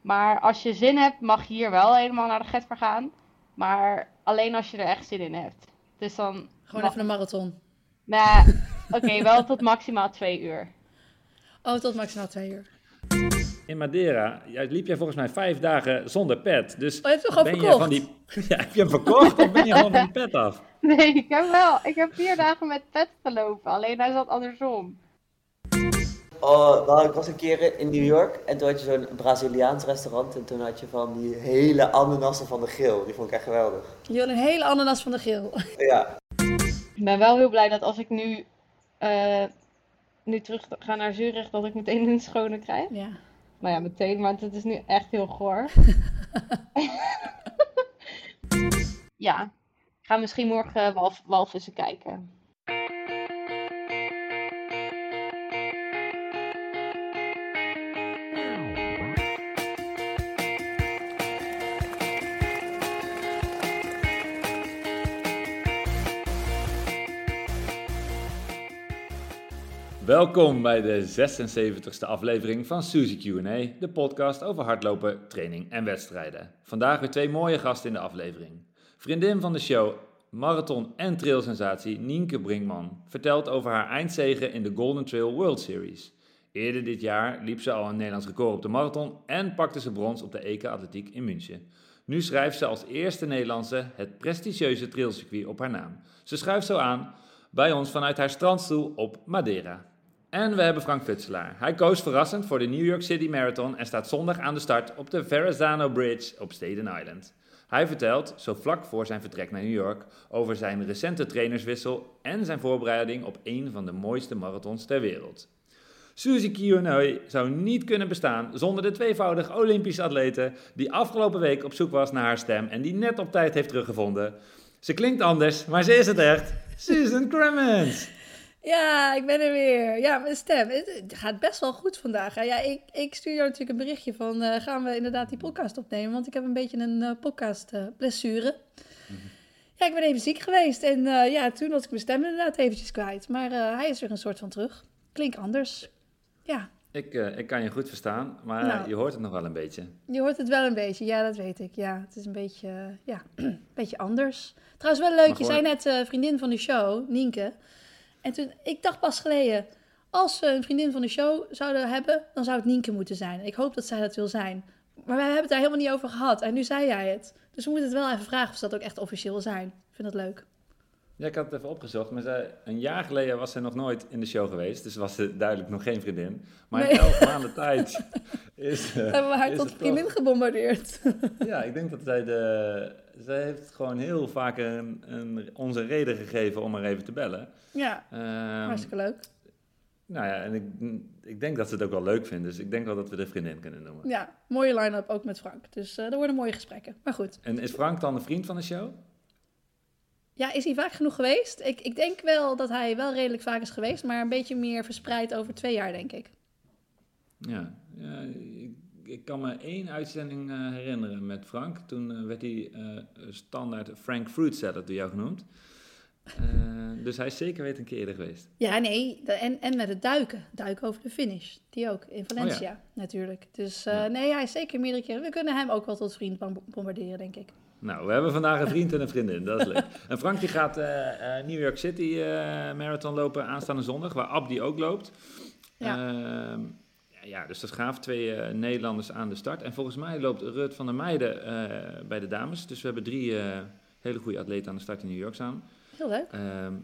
Maar als je zin hebt, mag je hier wel helemaal naar de Getver gaan. Maar alleen als je er echt zin in hebt. Dus dan... Gewoon even een marathon. Nou, oké, wel tot maximaal twee uur. Oh, tot maximaal twee uur. In Madeira liep jij volgens mij vijf dagen zonder pet. Dus Oh, je hebt hem gewoon ben je verkocht? van die... Ja, heb je hem verkocht of ben je gewoon van die pet af? Nee, ik heb wel. Ik heb vier dagen met pet gelopen. Alleen hij zat andersom. Oh, nou, ik was een keer in New York en toen had je zo'n Braziliaans restaurant en toen had je van die hele ananassen van de grill. Die vond ik echt geweldig. Je wil een hele ananas van de geel. Ja, Ik ben wel heel blij dat als ik nu, eh, nu terug ga naar Zurich, dat ik meteen een schone krijg. Ja. Nou ja, meteen, want het is nu echt heel goor. ja, ik ga misschien morgen walv walvissen kijken. Welkom bij de 76e aflevering van Suzy Q&A, de podcast over hardlopen, training en wedstrijden. Vandaag weer twee mooie gasten in de aflevering. Vriendin van de show, marathon- en trailsensatie Nienke Brinkman vertelt over haar eindzege in de Golden Trail World Series. Eerder dit jaar liep ze al een Nederlands record op de marathon en pakte ze brons op de EK Atletiek in München. Nu schrijft ze als eerste Nederlandse het prestigieuze trailcircuit op haar naam. Ze schuift zo aan bij ons vanuit haar strandstoel op Madeira. En we hebben Frank Futselaar. Hij koos verrassend voor de New York City Marathon en staat zondag aan de start op de Verrazano Bridge op Staten Island. Hij vertelt, zo vlak voor zijn vertrek naar New York, over zijn recente trainerswissel en zijn voorbereiding op een van de mooiste marathons ter wereld. Suzy Kiyonoi zou niet kunnen bestaan zonder de tweevoudig Olympische atlete die afgelopen week op zoek was naar haar stem en die net op tijd heeft teruggevonden. Ze klinkt anders, maar ze is het echt. Susan Cremens. Ja, ik ben er weer. Ja, mijn stem. Het gaat best wel goed vandaag. hè. Ja, ik, ik stuur jou natuurlijk een berichtje van... eh, gaan we inderdaad die podcast opnemen? Want ik heb een beetje een eh, podcast eh, blessure. Ja, ik ben even ziek geweest. En eh, ja, toen was ik mijn stem inderdaad eventjes kwijt. Maar hij is weer een soort van terug. Klinkt anders. Ja, Ik, ik kan je goed verstaan, maar Nou. je hoort het nog wel een beetje. je hoort het wel een beetje. Ja, dat weet ik. Ja, het is een beetje, ja, een beetje anders. Trouwens, wel leuk. Maar Je zei net vriendin van de show, Nienke. En toen, ik dacht pas geleden, als we een vriendin van de show zouden hebben, dan zou het Nienke moeten zijn. Ik hoop dat zij dat wil zijn. Maar wij hebben het daar helemaal niet over gehad. En nu zei jij het. Dus we moeten het wel even vragen of ze dat ook echt officieel wil zijn. Ik vind dat leuk. Ja, ik had het even opgezocht, maar zij, een jaar geleden was ze nog nooit in de show geweest, dus was ze duidelijk nog geen vriendin. Maar in elf maanden tijd is, eh, hebben we haar tot vriendin gebombardeerd. Ja, ik denk dat zij de... Zij heeft gewoon heel vaak een, een, ons een reden gegeven om haar even te bellen. ja, Ehm, hartstikke leuk. nou ja, en ik, ik denk dat ze het ook wel leuk vindt, dus ik denk wel dat we de vriendin kunnen noemen. Ja, mooie line-up ook met Frank. Dus eh er worden mooie gesprekken. Maar goed. En is Frank dan een vriend van de show? Ja, is hij vaak genoeg geweest? Ik, ik denk wel dat hij wel redelijk vaak is geweest, maar een beetje meer verspreid over twee jaar, denk ik. Ja, ja ik, ik kan me één uitzending eh, herinneren met Frank. Toen eh, werd hij eh, standaard Frank Fruit Salad door jou genoemd. Dus hij is zeker weet een keer eerder geweest. Ja, nee, en, en met het duiken. Duiken over de finish. Die ook, in Valencia natuurlijk. Dus Ja. nee, hij is zeker meerdere keren. We kunnen hem ook wel tot vriend bom- bombarderen, denk ik. Nou, we hebben vandaag een vriend en een vriendin, dat is leuk. En Frank die gaat New York City Marathon lopen aanstaande zondag, waar Abdi ook loopt. Ja. Ehm, ja, dus dat is gaaf. Twee eh, Nederlanders aan de start. En volgens mij loopt Rut van der Meijden eh, bij de dames. Dus we hebben drie eh, hele goede atleten aan de start in New York staan. Heel leuk. Ehm,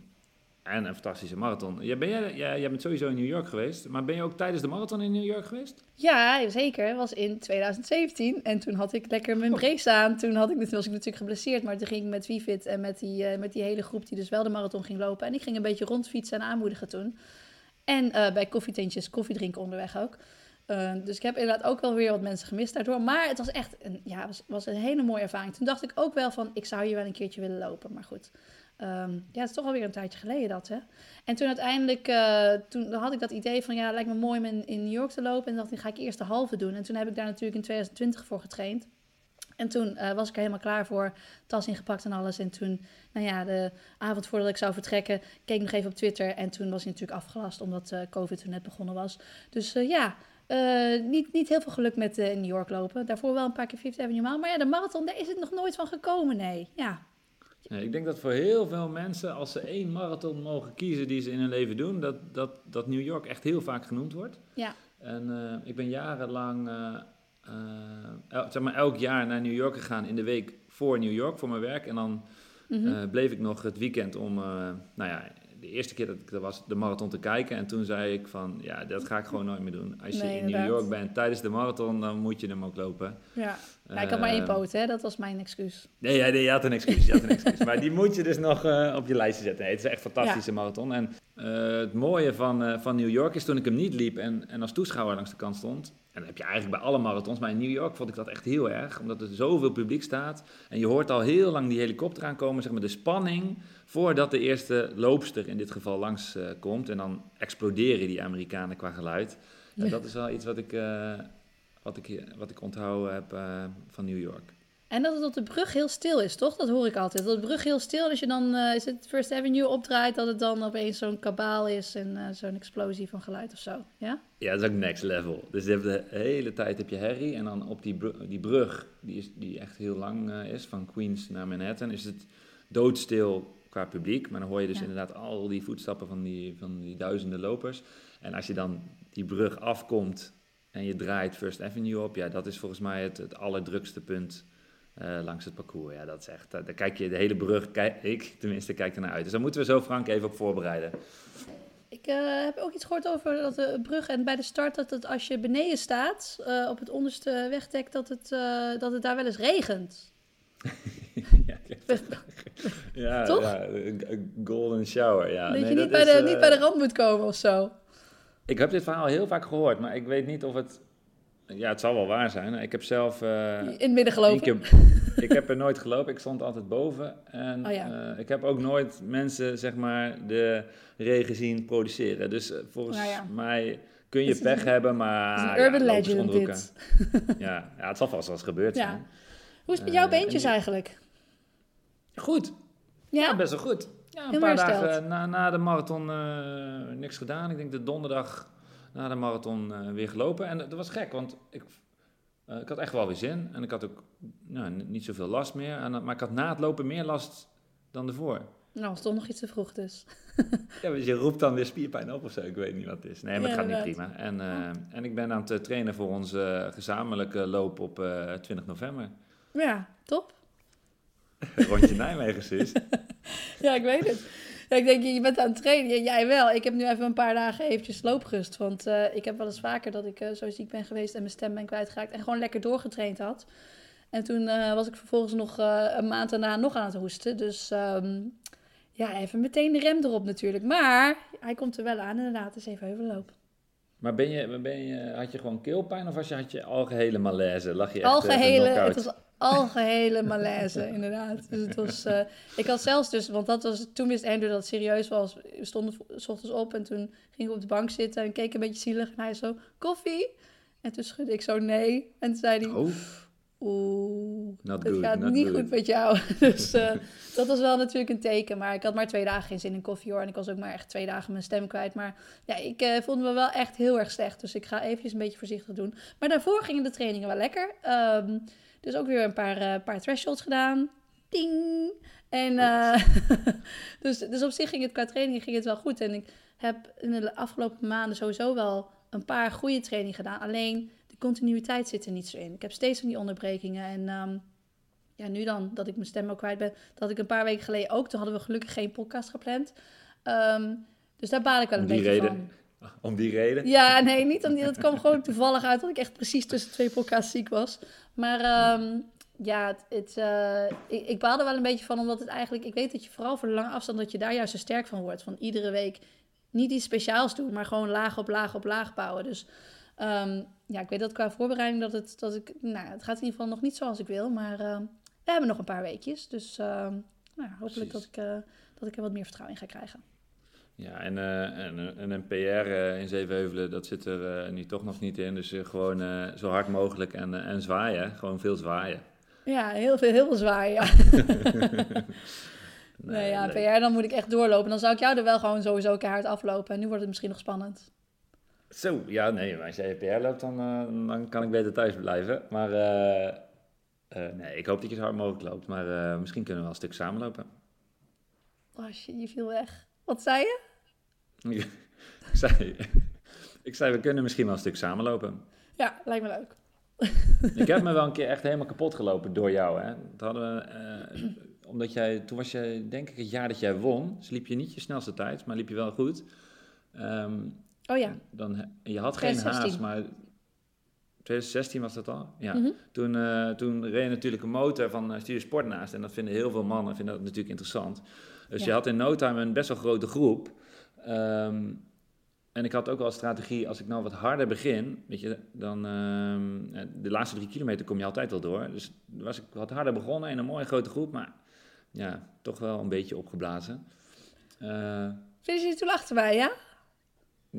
en een fantastische marathon. Ja, ben jij, ja, jij bent sowieso in New York geweest, maar ben je ook tijdens de marathon in New York geweest? Ja, zeker. Het was in 2017. En toen had ik lekker mijn brace aan. Toen had ik, was ik natuurlijk geblesseerd. Maar toen ging ik met Vivit en met die, met die hele groep die dus wel de marathon ging lopen. En ik ging een beetje rondfietsen en aanmoedigen toen. En eh, bij koffietentjes koffie drinken onderweg ook. Eh, dus ik heb inderdaad ook wel weer wat mensen gemist daardoor. Maar het was echt een, ja, was, was een hele mooie ervaring. Toen dacht ik ook wel van, ik zou hier wel een keertje willen lopen. Maar goed, Ehm, ja, het is toch alweer een tijdje geleden dat, hè. En toen uiteindelijk, eh, toen had ik dat idee van, ja, lijkt me mooi om in, in New York te lopen. En dacht ik, ga ik eerst de halve doen. En toen heb ik daar natuurlijk in 2020 voor getraind. En toen eh, was ik er helemaal klaar voor, tas ingepakt en alles. En toen, nou ja, de avond voordat ik zou vertrekken, keek ik nog even op Twitter. En toen was hij natuurlijk afgelast, omdat eh, COVID toen net begonnen was. Dus eh, ja, niet, niet heel veel geluk met New York lopen. Daarvoor wel een paar keer Fifth Avenue Mile. Maar ja, de marathon, daar is het nog nooit van gekomen, nee. Ja, Ja, ik denk dat voor heel veel mensen, als ze één marathon mogen kiezen die ze in hun leven doen, dat, dat, dat New York echt heel vaak genoemd wordt. Ja. En ik ben jarenlang, el- zeg maar elk jaar naar New York gegaan in de week voor New York, voor mijn werk. En dan Mhm. eh, bleef ik nog het weekend om, eh, nou ja, de eerste keer dat ik er was, de marathon te kijken. En toen zei ik van, ja, dat ga ik gewoon nooit meer doen. Als je Nee, in New. York bent tijdens de marathon, dan moet je hem ook lopen. ja. Maar ik had maar één Eh, poot, hè. Dat was mijn excuus. Nee, ja, nee, je had een excuus. Je had een excuus. maar die moet je dus nog eh, op je lijstje zetten. Nee, het is echt een fantastische marathon. En eh, het mooie van, eh, van New York is toen ik hem niet liep en, en als toeschouwer langs de kant stond. En dat heb je eigenlijk bij alle marathons. Maar in New York vond ik dat echt heel erg. Omdat er zoveel publiek staat. En je hoort al heel lang die helikopter aankomen. Zeg maar de spanning voordat de eerste loopster in dit geval langs komt. En dan exploderen die Amerikanen qua geluid. En Ja. dat is wel iets wat ik, wat ik, wat ik onthouden heb eh, van New York. En dat het op de brug heel stil is, toch? Dat hoor ik altijd. Dat de brug heel stil is. Als je dan eh, is het First Avenue opdraait, dat het dan opeens zo'n kabaal is en eh, zo'n explosie van geluid of zo. Ja? Ja, dat is ook next level. Dus je hebt de hele tijd heb je herrie. En dan op die, bru- die brug, die, is, die echt heel lang eh, is, van Queens naar Manhattan, is het doodstil qua publiek. Maar dan hoor je dus Ja. inderdaad al die voetstappen van die, van die duizenden lopers. En als je dan die brug afkomt en je draait First Avenue op, ja, dat is volgens mij het, het allerdrukste punt eh, langs het parcours. Ja, dat is echt, daar kijk je de hele brug, kijk, ik tenminste, kijk er naar uit. Dus daar moeten we zo Frank even op voorbereiden. Ik eh, heb ook iets gehoord over dat de brug en bij de start dat het als je beneden staat, eh, op het onderste wegdek, dat het, dat het daar wel eens regent. ja, ja, Toch? ja, een- golden shower. Ja. dat Nee, je niet, dat bij is, de, niet bij de rand moet komen of zo. Ik heb dit verhaal heel vaak gehoord, maar ik weet niet of het... Ja, het zal wel waar zijn. Ik heb zelf... eh, In het midden gelopen. keer, ik heb er nooit gelopen. Ik stond altijd boven. En Oh ja. eh, ik heb ook nooit mensen, zeg maar, de regen zien produceren. Dus eh, volgens Nou ja. mij kun je pech een- hebben, maar... Het is een ja, urban legend dit. Ja, ja, het zal vast wel eens gebeurd Ja. zijn. Hoe is het met jouw en beentjes eigenlijk? Goed, ja, Ja? best wel goed. Ja, een paar dagen na, na de marathon eh, niks gedaan. Ik denk de donderdag na de marathon eh, weer gelopen. En dat was gek, want ik, eh, ik had echt wel weer zin. En ik had ook nou, niet zoveel last meer. En, maar ik had na het lopen meer last dan ervoor. Nou, toch nog iets te vroeg dus. Ja, je roept dan weer spierpijn op of zo. Ik weet niet wat het is. Nee, maar Ja, het gaat niet prima. En, en ik ben aan het trainen voor onze gezamenlijke loop op eh 20 november. Ja, top. Rondje Nijmegen, Suus. Ja, ik weet het. Ja, ik denk, je bent aan het trainen. Jij wel. Ik heb nu even een paar dagen eventjes looprust. Want eh, ik heb wel eens vaker dat ik eh, zo ziek ben geweest en mijn stem ben kwijtgeraakt. En gewoon lekker doorgetraind had. En toen eh, was ik vervolgens nog een maand daarna nog aan het hoesten. Dus ehm, ja, even meteen de rem erop natuurlijk. Maar hij komt er wel aan inderdaad. Dus even even lopen. Maar ben je, ben je, had je gewoon keelpijn of was je, had je algehele malaise? Lag je echt eh, Algehele, het was algehele malaise, inderdaad. Dus het was, eh, ik had zelfs dus, want dat was, toen wist Andrew dat het serieus was. We stonden s ochtends op en toen ging ik op de bank zitten en keek een beetje zielig. En hij zo, koffie? En toen schudde ik zo nee. En toen zei hij, Oh, oeh, het gaat not niet good. goed met jou. Dus eh, dat was wel natuurlijk een teken. Maar ik had maar twee dagen geen zin in koffie hoor. En ik was ook maar echt twee dagen mijn stem kwijt. Maar ja, ik eh, voelde me wel echt heel erg slecht. Dus ik ga eventjes een beetje voorzichtig doen. Maar daarvoor gingen de trainingen wel lekker. Ehm, dus ook weer een paar, eh paar thresholds gedaan. Ding! En dus, dus op zich ging het qua training ging het wel goed. En ik heb in de afgelopen maanden sowieso wel een paar goede trainingen gedaan. Alleen continuïteit zit er niet zo in. Ik heb steeds van die onderbrekingen. En ehm, ja, nu dan dat ik mijn stem ook kwijt ben. Dat ik een paar weken geleden ook. Toen hadden we gelukkig geen podcast gepland. Ehm, dus daar baal ik wel een die beetje reden? van. Om die reden? Ja, nee, niet om die. Dat kwam gewoon toevallig uit dat ik echt precies tussen twee podcasts ziek was. Maar ehm, ja, het, het, eh, ik, ik baal er wel een beetje van, omdat het eigenlijk... Ik weet dat je vooral voor de lange afstand, dat je daar juist zo sterk van wordt. Van iedere week niet iets speciaals doen, maar gewoon laag op laag op laag bouwen. Dus ehm, ja, ik weet dat qua voorbereiding dat het... Dat ik, nou, het gaat in ieder geval nog niet zoals ik wil, maar ehm, we hebben nog een paar weekjes. Dus ehm, nou, hopelijk dat ik, eh, dat ik er wat meer vertrouwen in ga krijgen. Ja, en, eh, en, en een PR eh, in Zevenheuvelen, dat zit er eh, nu toch nog niet in. Dus eh, gewoon eh, zo hard mogelijk en, eh, en zwaaien. Gewoon veel zwaaien. Ja, heel veel, heel veel zwaar, ja. Nee, ja. PR, dan moet ik echt doorlopen. Dan zou ik jou er wel gewoon sowieso keihard aflopen. En nu wordt het misschien nog spannend. Zo, ja, nee, maar als jij PR loopt, dan, eh, dan kan ik beter thuis blijven. Maar eh, eh, nee, ik hoop dat je zo hard mogelijk loopt. Maar misschien kunnen we wel een stuk samenlopen. Oh shit, je viel weg. Wat zei je? ik, zei, ik zei, we kunnen misschien wel een stuk samenlopen. Ja, lijkt me leuk. Ik heb me wel een keer echt helemaal kapot gelopen door jou. Hè. Dat hadden we, omdat jij, toen was je, denk ik, het jaar dat jij won. Dus liep je niet je snelste tijd, maar liep je wel goed. Ehm, Oh ja. dan, je had geen 2016. haast, maar 2016 was dat al? Ja. Mhm. Toen, eh, toen reed je natuurlijk een motor van uh, Studio Sport naast. En dat vinden heel veel mannen vinden dat natuurlijk interessant. Dus Ja. je had in no time een best wel grote groep. Ehm, en ik had ook wel een strategie, als ik nou wat harder begin, weet je, dan ehm, eh, de laatste drie kilometer kom je altijd wel door. Dus was ik wat harder begonnen in een mooie grote groep, maar ja, toch wel een beetje opgeblazen. Eh, Vind je toen achterbij, ja?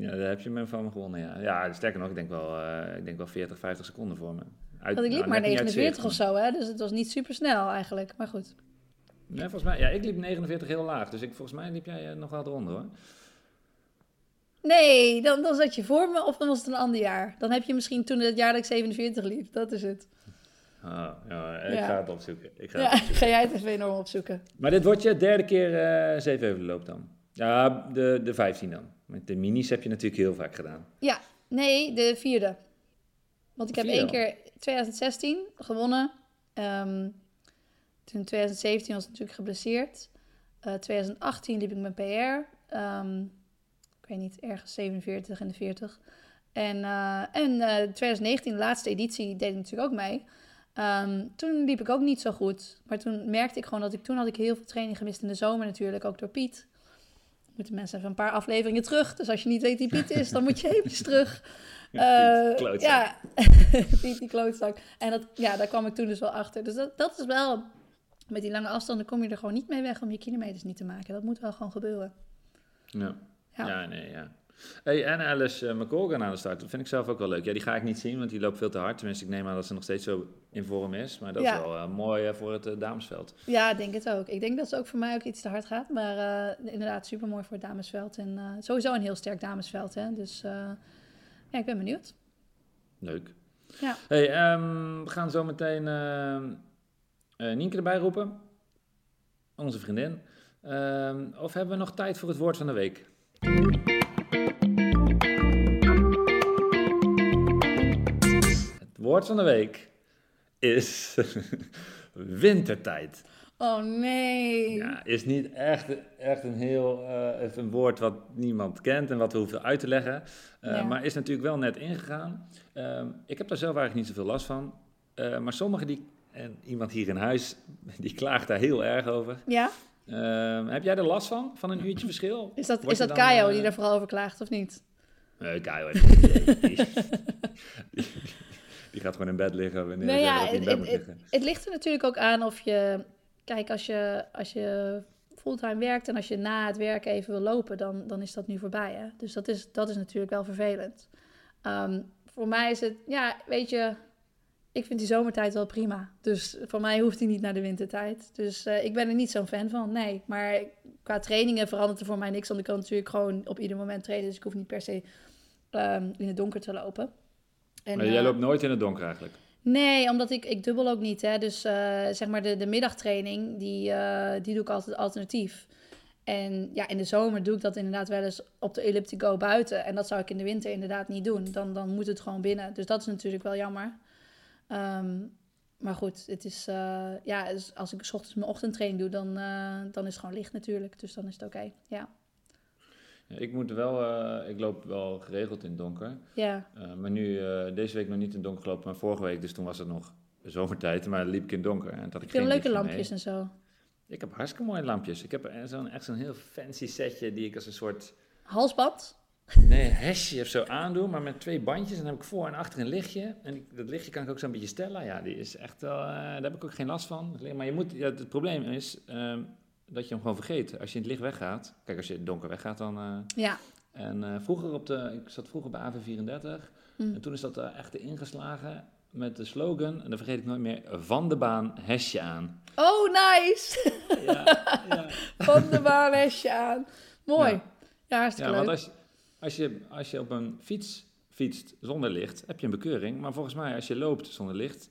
Ja, daar heb je me van me gewonnen, ja. Ja, sterker nog, ik denk wel, eh, ik denk wel 40, 50 seconden voor me. Uit, Want ik liep nou, maar net niet uit 49 of 70. zo, hè? Dus het was niet super snel eigenlijk. Maar goed. Nee, volgens mij, ja, ik liep 49 heel laag, dus ik, volgens mij liep jij eh, nog wel eronder hoor. Nee, dan, dan zat je voor me of dan was het een ander jaar. Dan heb je misschien toen het jaar dat ik 47 liep. Dat is het. Ah, ja, ik Ja. ga het opzoeken. Ik ga Ja, het opzoeken. ga jij het even enorm opzoeken. Maar dit wordt je derde keer eh zevenheuvelenloop dan? Ja, de, de 15 dan. Met de minis heb je natuurlijk heel vaak gedaan. Ja, nee, de vierde. Want ik heb één keer 2016 gewonnen. Ehm, toen 2017 was ik natuurlijk geblesseerd. Eh 2018 liep ik mijn PR. Ehm, ik weet niet, ergens 47 en de 40. En, eh, en eh 2019, de laatste editie, deed ik natuurlijk ook mee. Ehm, toen liep ik ook niet zo goed. Maar toen merkte ik gewoon dat ik... Toen had ik heel veel training gemist in de zomer natuurlijk, ook door Piet. Moeten mensen even een paar afleveringen terug. Dus als je niet weet wie Piet is, dan moet je eventjes terug. Ja, Eh, Piet, klootzak. ja, Piet die klootzak. En dat, ja, daar kwam ik toen dus wel achter. Dus dat, dat is wel... Met die lange afstanden kom je er gewoon niet mee weg om je kilometers niet te maken. Dat moet wel gewoon gebeuren. Ja, Ja. ja nee, ja. Hey, en Alice uh, McColgan aan de start, dat vind ik zelf ook wel leuk. Ja, die ga ik niet zien, want die loopt veel te hard. Tenminste, ik neem aan dat ze nog steeds zo in vorm is. Maar dat Ja. is wel eh, mooi eh, voor het eh, damesveld. Ja, ik denk het ook. Ik denk dat ze ook voor mij ook iets te hard gaat. Maar eh, inderdaad, super mooi voor het damesveld. En eh, sowieso een heel sterk damesveld. Hè? Dus eh, ja, ik ben benieuwd. Leuk. Ja. Hey, ehm, we gaan zo meteen eh, Nienke erbij roepen. Onze vriendin. Ehm, of hebben we nog tijd voor het woord van de week? Woord van de week is wintertijd. Oh nee. Ja, is niet echt, echt een heel eh, een woord wat niemand kent en wat we hoeven uit te leggen. Eh, Ja. Maar is natuurlijk wel net ingegaan. Ehm, ik heb daar zelf eigenlijk niet zoveel last van. Eh, maar sommigen die, en iemand hier in huis, die klaagt daar heel erg over. Ja? Ehm, heb jij er last van, van een uurtje verschil? Is dat, Word is dat dan, Kaio eh, die daar vooral over klaagt of niet? Nee, Kaio heeft die gaat gewoon in bed liggen wanneer ja, hij in het, bed moet het, het, liggen. het ligt er natuurlijk ook aan of je... Kijk, als je, als je fulltime werkt en als je na het werk even wil lopen, dan, dan is dat nu voorbij. Hè? Dus dat is, dat is natuurlijk wel vervelend. Ehm, voor mij is het, ja, weet je, ik vind die zomertijd wel prima. Dus voor mij hoeft die niet naar de wintertijd. Dus eh, ik ben er niet zo'n fan van, nee. Maar qua trainingen verandert er voor mij niks, want ik kan natuurlijk gewoon op ieder moment trainen. Dus ik hoef niet per se ehm, in het donker te lopen. En, Maar jij eh, loopt nooit in het donker eigenlijk. Nee, omdat ik, ik dubbel ook niet. Hè. Dus eh, zeg maar de, de middagtraining, die, eh, die doe ik altijd alternatief. En ja, in de zomer doe ik dat inderdaad wel eens op de elliptico buiten. En dat zou ik in de winter inderdaad niet doen. Dan, dan moet het gewoon binnen. Dus dat is natuurlijk wel jammer. Ehm, maar goed, het is, ja, dus als ik 's ochtends mijn ochtendtraining doe, dan, dan is het gewoon licht natuurlijk. Dus dan is het oké. Ja, ik moet wel, eh, ik loop wel geregeld in het donker. Ja. Eh, maar nu, eh, deze week nog niet in het donker gelopen, maar vorige week, dus toen was het nog zomertijd, maar liep ik in het donker. En dat had ik geen leuke lampjes mee. en zo. Ik heb hartstikke mooie lampjes. Ik heb zo'n, echt zo'n heel fancy setje die ik als een soort, Halsband. nee, hesje of zo aandoe, maar met twee bandjes. En dan heb ik voor en achter een lichtje. En ik- dat lichtje kan ik ook zo'n beetje stellen. Ja, die is echt wel, daar heb ik ook geen last van. Maar je moet, ja, het probleem is ehm, dat je hem gewoon vergeet. Als je in het licht weggaat, kijk, als je in het donker weggaat, dan... eh, Ja. en eh, vroeger op de, ik zat vroeger bij AV34 Mm. en toen is dat er echt ingeslagen met de slogan, en dan vergeet ik nooit meer, van de baan hesje aan. Oh, nice! Ja, ja. Van de baanhesje aan. Mooi. Ja, Ja. hartstikke ja, want leuk. als, als je, als je op een fiets fietst zonder licht, heb je een bekeuring. Maar volgens mij, als je loopt zonder licht,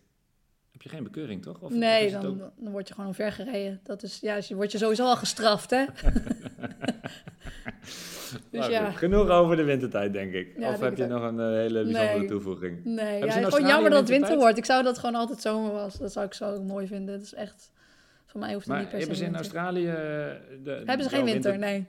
heb je geen bekeuring, toch? Of, nee, dan, ook- dan word je gewoon omvergereden. Dat is, ja, je word je sowieso al gestraft, hè? dus Nou ja. genoeg over de wintertijd, denk ik. Ja, of denk heb je nog een eh, hele bijzondere Nee. toevoeging? Nee, ja, het is gewoon jammer dat het winter wordt. Ik zou dat gewoon altijd zomer was. Dat zou ik zo mooi vinden. Dat is echt... Voor mij hoeft het Maar niet per se hebben ze in winter. Australië... eh, De, Hebben ze geen winter, nee.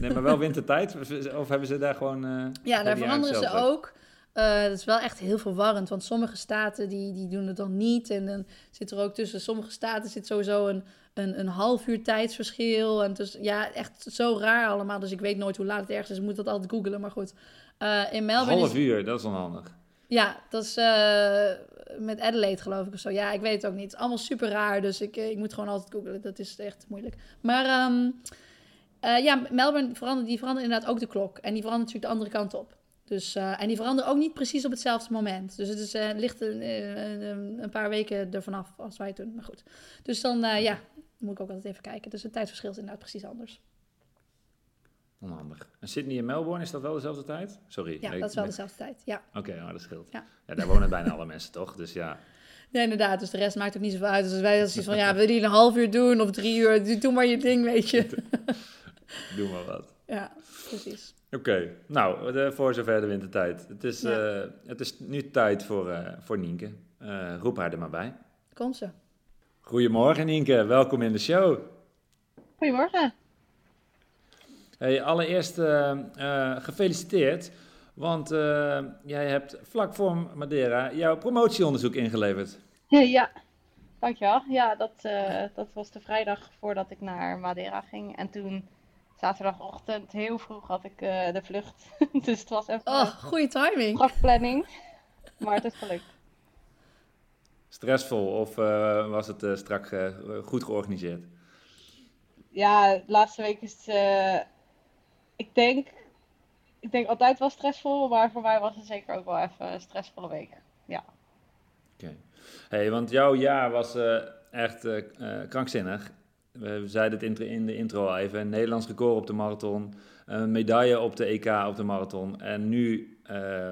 Nee, maar wel wintertijd? Of hebben ze daar gewoon... eh, Ja, daar veranderen ze ook. Eh het is wel echt heel verwarrend, want sommige staten die, die doen het dan niet. En dan zit er ook tussen sommige staten zit sowieso een, een, een half uur tijdsverschil. En dus ja, echt zo raar allemaal. Dus ik weet nooit hoe laat het ergens is. Ik moet dat altijd googelen, maar goed. Eh, in Melbourne Half is, uur, dat is onhandig. Ja, dat is eh, met Adelaide geloof ik of zo. Ja, ik weet het ook niet. Het is allemaal super raar, dus ik, ik moet gewoon altijd googelen. Dat is echt moeilijk. Maar ehm, eh, ja, Melbourne verandert, die verandert inderdaad ook de klok. En die verandert natuurlijk de andere kant op. Dus, eh, en die veranderen ook niet precies op hetzelfde moment. Dus het is, eh, ligt een, eh, een, een paar weken ervan af als wij het doen. Maar goed. Dus dan, ja, moet ik ook altijd even kijken. Dus het tijdverschil is inderdaad precies anders. Onhandig. En Sydney en Melbourne, is dat wel dezelfde tijd? Sorry. Ja, nee, dat is wel nee. dezelfde tijd. Ja. Oké, maar dat scheelt. Ja. Ja. daar wonen bijna alle mensen, toch? Dus ja. Ja, inderdaad. Dus de rest maakt ook niet zoveel uit. Dus wij als iets van, ja, wil je een half uur doen of drie uur? Doe maar je ding, weet je. Doe maar wat. Ja, precies. Oké, nou, de, voor zover de wintertijd. Het is, Ja. eh, het is nu tijd voor, eh, voor Nienke. Eh, roep haar er maar bij. Komt ze. Goedemorgen Nienke, welkom in de show. Goedemorgen. Hey, allereerst eh, eh, gefeliciteerd, want eh, jij hebt vlak voor Madeira jouw promotieonderzoek ingeleverd. Ja, dankjewel. Ja, dat, eh, dat was de vrijdag voordat ik naar Madeira ging. En toen, zaterdagochtend, heel vroeg had ik eh, de vlucht. dus het was even Oh, een goede timing. krachtplanning. Maar het is gelukt. Stressvol of eh, was het eh, strak goed georganiseerd? Ja, de laatste week is het, eh, ik denk, ik denk altijd wel stressvol. Maar voor mij was het zeker ook wel even een stressvolle week. Ja. Oké. Hey, want jouw jaar was eh, echt krankzinnig. We zeiden het in de intro even. Nederlands record op de marathon. Een medaille op de EK op de marathon. En nu eh,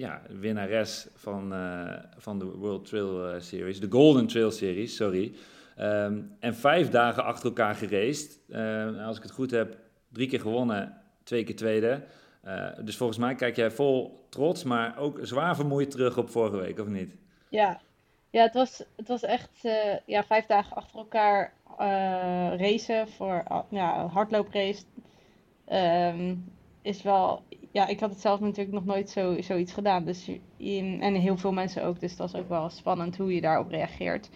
ja, winnares van, eh, van de World Trail eh, Series. De Golden Trail Series, sorry. Ehm, en vijf dagen achter elkaar. Eh, als ik het goed heb, drie keer gewonnen, twee keer tweede. Dus volgens mij kijk jij vol trots, maar ook zwaar vermoeid terug op vorige week, of niet? Ja, ja het, was, het was echt eh, ja, vijf dagen achter elkaar eh, racen voor uh, ja, hardlooprace. Ehm, is wel, ja, ik had het zelf natuurlijk nog nooit zo, zoiets gedaan. Dus in, en heel veel mensen ook. Dus dat was ook wel spannend hoe je daarop reageert.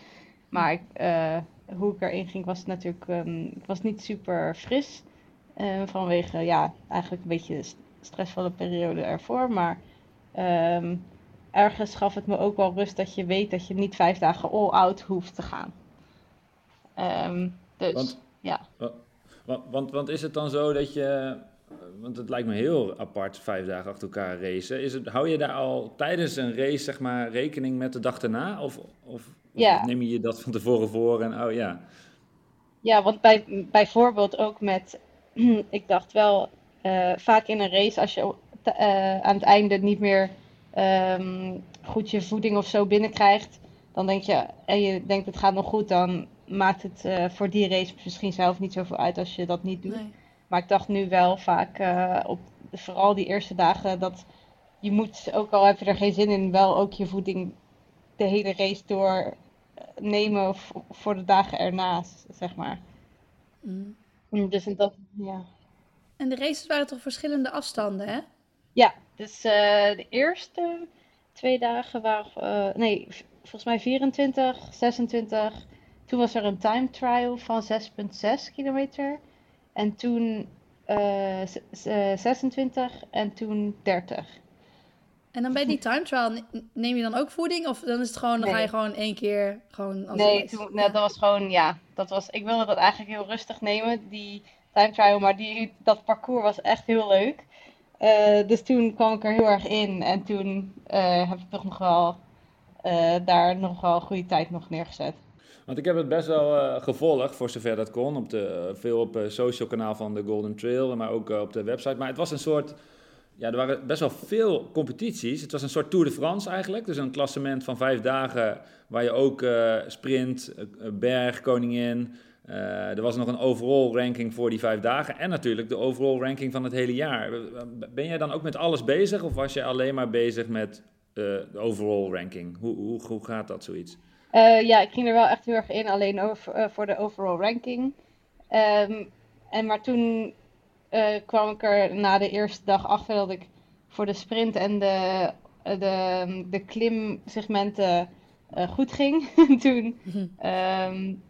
Maar ik, eh, hoe ik erin ging was natuurlijk, ehm, was niet super fris. vanwege, ja, eigenlijk een beetje st- stressvolle periode ervoor. Maar ehm, ergens gaf het me ook wel rust dat je weet dat je niet vijf dagen all-out hoeft te gaan. Ehm, dus Want- ja. Want, want, want is het dan zo dat je, want het lijkt me heel apart, vijf dagen achter elkaar racen. Is het, hou je daar al tijdens een race, zeg maar, rekening met de dag erna? Of, of, of Ja. neem je dat van tevoren voor en, oh ja. Ja, want bij, bijvoorbeeld ook met, ik dacht wel, eh, vaak in een race als je eh, aan het einde niet meer ehm, goed je voeding of zo binnenkrijgt, dan denk je, en je denkt het gaat nog goed, dan maakt het eh, voor die race misschien zelf niet zoveel uit als je dat niet doet. Nee. Maar ik dacht nu wel vaak eh, op vooral die eerste dagen dat je moet, ook al heb je er geen zin in, wel ook je voeding de hele race door eh, nemen voor de dagen ernaast, zeg maar. Mm. Mm, Dus en dat, ja. En de races waren toch verschillende afstanden, hè? Ja, dus eh, de eerste twee dagen waren, eh, nee, volgens mij 24, 26. Toen was er een time trial van 6,6 kilometer. En toen eh, z- z- eh, 26 en toen 30. En dan bij die time trial, ne- neem je dan ook voeding? Of dan is het gewoon, dan ga je gewoon één keer gewoon als Nee, toen, nee, dat was gewoon, ja, dat was, ik wilde dat eigenlijk heel rustig nemen, die time trial, maar die, dat parcours was echt heel leuk. Eh, dus toen kwam ik er heel erg in en toen eh, heb ik toch nog wel eh, daar nog wel een goede tijd nog neergezet. Want ik heb het best wel gevolgd, voor zover dat kon. Op de, veel op het social kanaal van de Golden Trail, maar ook op de website. Maar het was een soort ja, er waren best wel veel competities. Het was een soort Tour de France eigenlijk. Dus een klassement van vijf dagen waar je ook sprint, berg, koningin... Uh, er was nog een overall ranking voor die vijf dagen en natuurlijk de overall ranking van het hele jaar. Ben jij dan ook met alles bezig of was je alleen maar bezig met de overall ranking? Hoe, hoe, hoe gaat dat zoiets? ja, ik ging er wel echt heel erg in, alleen voor de overall ranking. Um, en maar toen kwam ik er na de eerste dag achter dat ik voor de sprint en de, de, de klimsegmenten goed ging. toen, um,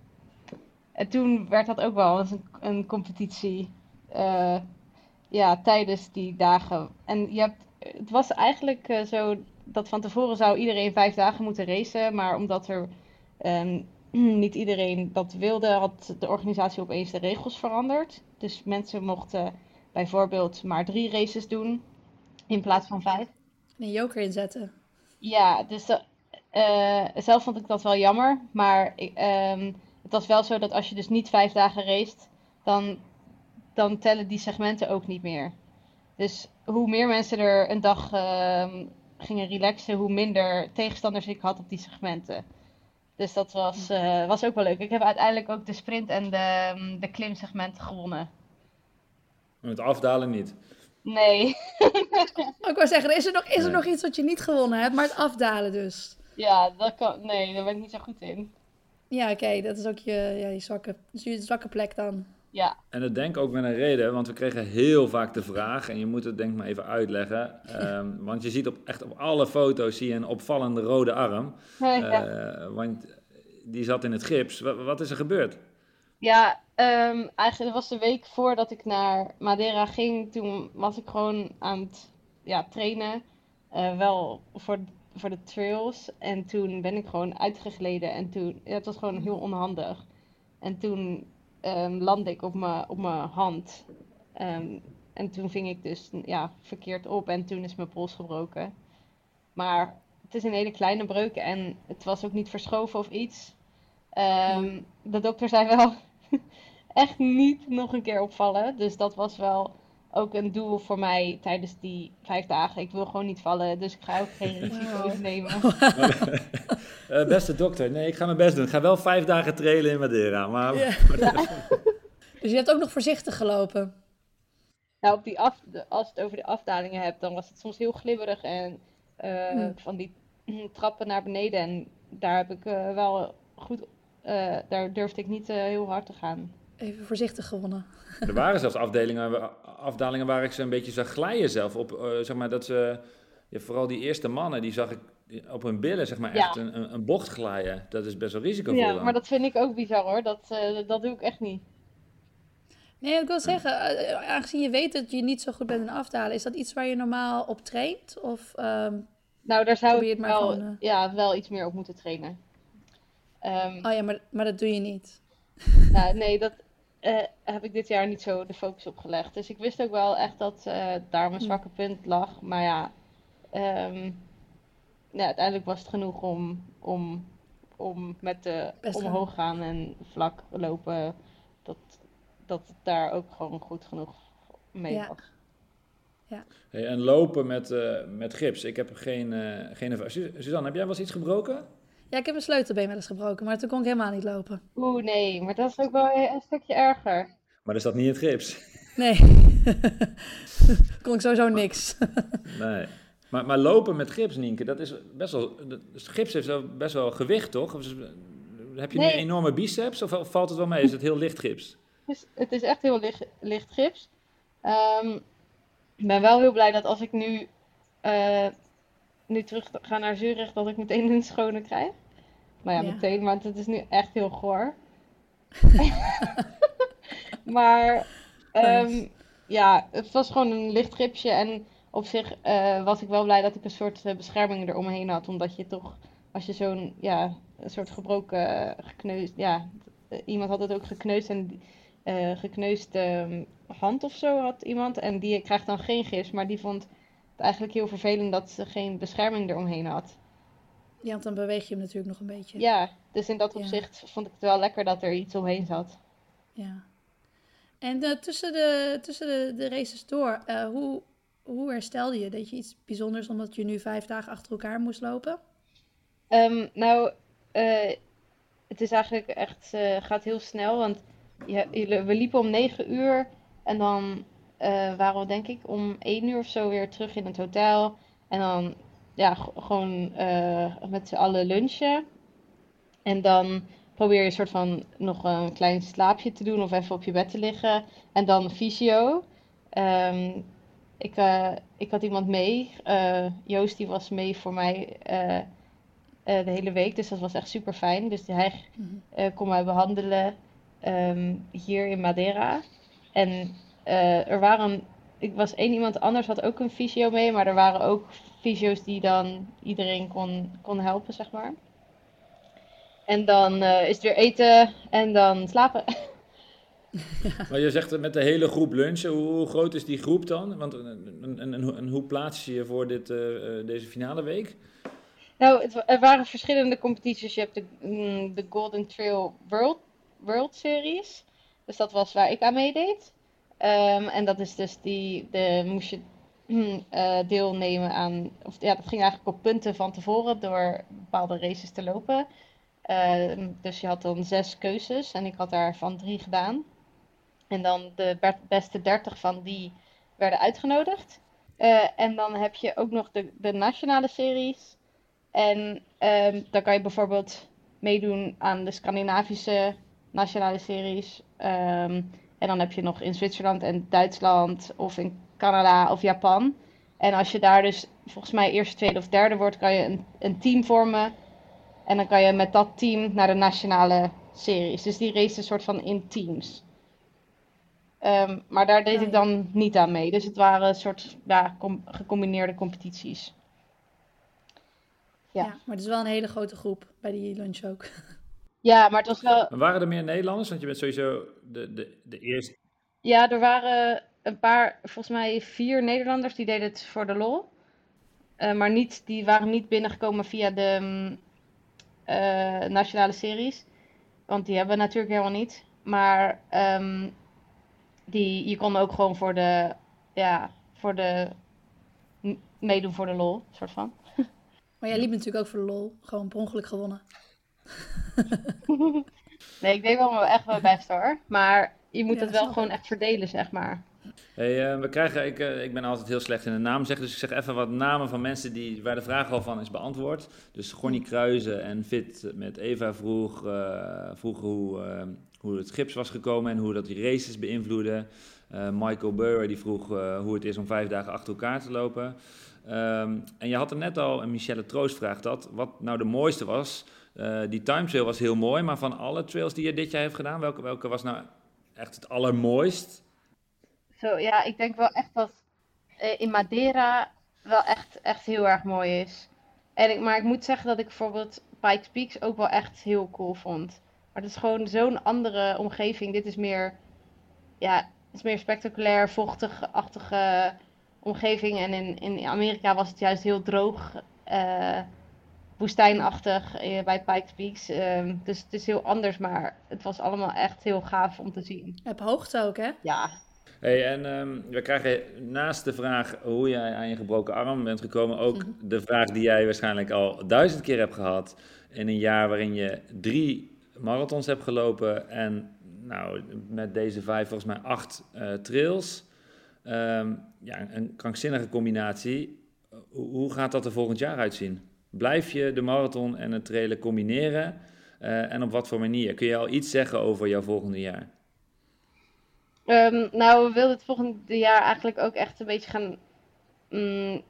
en toen werd dat ook wel eens een, een competitie uh, ja, tijdens die dagen. En je hebt, het was eigenlijk zo dat van tevoren zou iedereen vijf dagen moeten racen. Maar omdat er um, niet iedereen dat wilde, had de organisatie opeens de regels veranderd. Dus mensen mochten bijvoorbeeld maar drie races doen in plaats van vijf. Een joker inzetten. Ja, dus uh, zelf vond ik dat wel jammer. Maar um, het was wel zo dat als je dus niet vijf dagen raced, dan, dan tellen die segmenten ook niet meer. Dus hoe meer mensen er een dag uh, gingen relaxen, hoe minder tegenstanders ik had op die segmenten. Dus dat was, uh, was ook wel leuk. Ik heb uiteindelijk ook de sprint en de, de klimsegmenten gewonnen. Met afdalen niet. Nee. ik wou zeggen, is er, nog, is er nog iets wat je niet gewonnen hebt, maar het afdalen dus? Ja, dat kan, nee, daar ben ik niet zo goed in. Ja, oké, dat is ook je, ja, je, zwakke, je zwakke plek dan. Ja. En dat denk ik ook met een reden, want we kregen heel vaak de vraag, en je moet het denk ik maar even uitleggen, um, want je ziet op, echt op alle foto's zie je een opvallende rode arm, ja. uh, want die zat in het gips. Wat, wat is er gebeurd? Ja, um, eigenlijk was de week voordat ik naar Madeira ging, toen was ik gewoon aan het ja, trainen, uh, wel voor, voor de trails. En toen ben ik gewoon uitgegleden en toen, ja, het was gewoon heel onhandig. En toen um, landde ik op mijn op mijn hand. Um, en toen ving ik dus ja, verkeerd op en toen is mijn pols gebroken. Maar het is een hele kleine breuk en het was ook niet verschoven of iets. Um, de dokter zei wel echt niet nog een keer opvallen. Dus dat was wel ook een doel voor mij tijdens die vijf dagen. Ik wil gewoon niet vallen, dus ik ga ook geen risico's nemen. uh, beste dokter, nee, ik ga mijn best doen. Ik ga wel vijf dagen trailen in Madeira. Maar... Ja. dus je hebt ook nog voorzichtig gelopen? Nou, op die af, als je het over de afdalingen hebt, dan was het soms heel glibberig en uh, hmm. van die trappen naar beneden. En daar heb ik uh, wel goed, daar durfde ik niet heel hard te gaan. Even voorzichtig gewonnen. Er waren zelfs afdelingen, afdalingen waar ik ze een beetje zag glijden zelf. Op, uh, zeg maar, dat ze, ja, vooral die eerste mannen, die zag ik op hun billen zeg maar, echt een, een, bocht glijden. Dat is best wel risicovol Ja, dan. maar dat vind ik ook bizar hoor. Dat, uh, dat doe ik echt niet. Nee, ik wil zeggen, aangezien je weet dat je niet zo goed bent in afdalen, is dat iets waar je normaal op traint? Of um, nou, daar zou ik wel, gewoon, ja, wel iets meer op moeten trainen. Um, oh ja, maar, maar dat doe je niet. Nou, nee, dat, uh, heb ik dit jaar niet zo de focus op gelegd. Dus ik wist ook wel echt dat uh, daar mijn zwakke punt lag. Maar ja, um, ja, uiteindelijk was het genoeg om, om, om met de Best omhoog gaan en vlak lopen. Dat, dat het daar ook gewoon goed genoeg mee ja. was. Ja. Hey, en lopen met, uh, met gips. Ik heb geen, geen... Suzanne, heb jij wel eens iets gebroken? Ja, ik heb mijn sleutelbeen wel eens gebroken, maar toen kon ik helemaal niet lopen. Oeh, nee, maar dat is ook wel een stukje erger. Maar er zat niet in het gips. Nee, kon ik sowieso niks. nee. Maar, maar lopen met gips, Nienke, dat is best wel... Gips heeft wel best wel gewicht, toch? heb je nee. nu enorme biceps of valt het wel mee? Is het heel licht gips? Het is, het is echt heel licht, licht gips. Um, ik ben wel heel blij dat als ik nu, uh, nu terug ga naar Zurich, dat ik meteen een schone krijg. Nou ja, ja. meteen, maar het is nu echt heel goor. maar um, ja, het was gewoon een licht gripje. En op zich uh, was ik wel blij dat ik een soort uh, bescherming eromheen had. Omdat je toch, als je zo'n, ja, een soort gebroken, uh, gekneusd, ja, iemand had het ook gekneusd en gekneusd um, hand of zo had iemand. En die krijgt dan geen gips, maar die vond eigenlijk heel vervelend dat ze geen bescherming eromheen had. Ja, want dan beweeg je hem natuurlijk nog een beetje. Ja, dus in dat opzicht ja. vond ik het wel lekker dat er iets omheen zat. Ja. En uh, tussen, de, tussen de, de races door, uh, hoe, hoe herstelde je? Deed je iets bijzonders omdat je nu vijf dagen achter elkaar moest lopen? Ehm, nou, eh, het is eigenlijk echt, eh, gaat heel snel, want je, je- we liepen om 9 uur en dan eh, waren we denk ik om 1 uur of zo weer terug in het hotel. En dan ja, gewoon eh, met z'n allen lunchen. En dan probeer je een soort van nog een klein slaapje te doen of even op je bed te liggen. En dan fysio. Ehm, ik, eh, ik had iemand mee. Joost die was mee voor mij de hele week. Dus dat was echt super fijn. Dus hij Mhm. kon mij behandelen ehm, hier in Madeira. En eh, er waren, ik was één iemand anders had ook een fysio mee, maar er waren ook fysio's die dan iedereen kon, kon helpen, zeg maar. En dan eh, is het weer eten en dan slapen. Maar je zegt met de hele groep lunchen, hoe, groot is die groep dan? Want en, en, hoe plaats je je voor dit, eh, eh, deze finale week? Nou, het, er waren verschillende competities. Je hebt de, mm, de Golden Trail World, World Series. Dus dat was waar ik aan meedeed. Ehm, en dat is dus die, de, moest je mm, eh, deelnemen aan, of ja, dat ging eigenlijk op punten van tevoren door bepaalde races te lopen. Ehm, dus je had dan zes keuzes en ik had daarvan drie gedaan. En dan de be- beste 30 van die werden uitgenodigd. Eh, en dan heb je ook nog de, de nationale series. En ehm, dan kan je bijvoorbeeld meedoen aan de Scandinavische nationale series. En dan heb je nog in Zwitserland en Duitsland of in Canada of Japan. En als je daar dus volgens mij eerste, tweede of derde wordt, kan je een, een team vormen. En dan kan je met dat team naar de nationale series. Dus die race is een soort van in teams. Ehm, maar daar deed ik dan niet aan mee. Dus het waren een soort ja, com- gecombineerde competities. Ja. Ja. maar het is wel een hele grote groep bij die lunch ook. Ja, maar het was wel. Maar waren er meer Nederlanders? Want je bent sowieso de, de, de eerste. Ja, er waren een paar, volgens mij vier Nederlanders die deden het voor de lol. Eh, maar niet, die waren niet binnengekomen via de mm, eh, nationale series. Want die hebben we natuurlijk helemaal niet. Maar ehm, die, je kon ook gewoon voor de, ja, voor de, meedoen voor de lol, soort van. Maar jij liep natuurlijk ook voor de lol. Gewoon per ongeluk gewonnen. Nee, ik deed wel wel echt mijn best hoor. Maar je moet Ja, het wel gewoon echt verdelen, zeg maar. Hey, eh, we krijgen, ik, eh, ik ben altijd heel slecht in de naam zeggen, dus ik zeg even wat namen van mensen die, waar de vraag al van is beantwoord. Dus Gonnie Kruijzen en Fit met Eva vroeg, eh, vroegen hoe, hoe het gips was gekomen en hoe dat die races beïnvloeden. Eh, Michael Bauer die vroeg eh, hoe het is om vijf dagen achter elkaar te lopen. Ehm, en je had er net al, en Michelle Troost vraagt dat, wat nou de mooiste was. Eh, die time trail was heel mooi, maar van alle trails die je dit jaar heeft gedaan, welke, welke was nou echt het allermooist? Zo, ja, ik denk wel echt dat eh, in Madeira wel echt, echt heel erg mooi is. En ik, maar ik moet zeggen dat ik bijvoorbeeld Pikes Peaks ook wel echt heel cool vond. Maar het is gewoon zo'n andere omgeving. Dit is meer, ja, is meer spectaculair, vochtig-achtige omgeving. En in, in Amerika was het juist heel droog, eh, woestijnachtig eh, bij Pikes Peaks. Ehm, dus het is heel anders, maar het was allemaal echt heel gaaf om te zien. Heb hoogte ook, hè? Ja, Hey, en ehm, we krijgen naast de vraag hoe jij aan je gebroken arm bent gekomen, ook Mhm. de vraag die jij waarschijnlijk al duizend keer hebt gehad in een jaar waarin je drie marathons hebt gelopen en nou, met deze vijf volgens mij acht eh, trails. Ehm, ja, een krankzinnige combinatie. Hoe, hoe gaat dat er volgend jaar uitzien? Blijf je de marathon en het trailen combineren? Eh, en op wat voor manier? Kun je al iets zeggen over jouw volgende jaar? Ehm, nou, we wilden het volgende jaar eigenlijk ook echt een beetje gaan mm,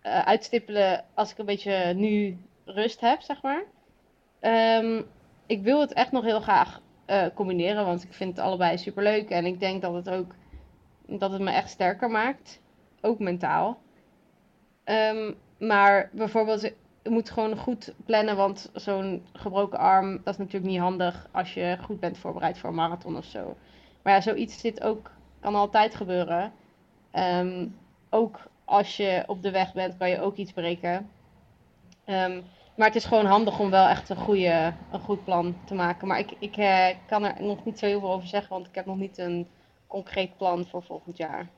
eh, uitstippelen als ik een beetje nu rust heb, zeg maar. Ehm, ik wil het echt nog heel graag eh, combineren, want ik vind het allebei superleuk en ik denk dat het ook dat het me echt sterker maakt, ook mentaal. Ehm, maar bijvoorbeeld, je moet gewoon goed plannen, want zo'n gebroken arm, dat is natuurlijk niet handig als je goed bent voorbereid voor een marathon of zo. Maar ja, zoiets zit ook, kan altijd gebeuren. Ehm, ook als je op de weg bent, kan je ook iets breken. Ehm, maar het is gewoon handig om wel echt een, goede, een goed plan te maken. Maar ik, ik eh, kan er nog niet zo heel veel over zeggen, want ik heb nog niet een concreet plan voor volgend jaar.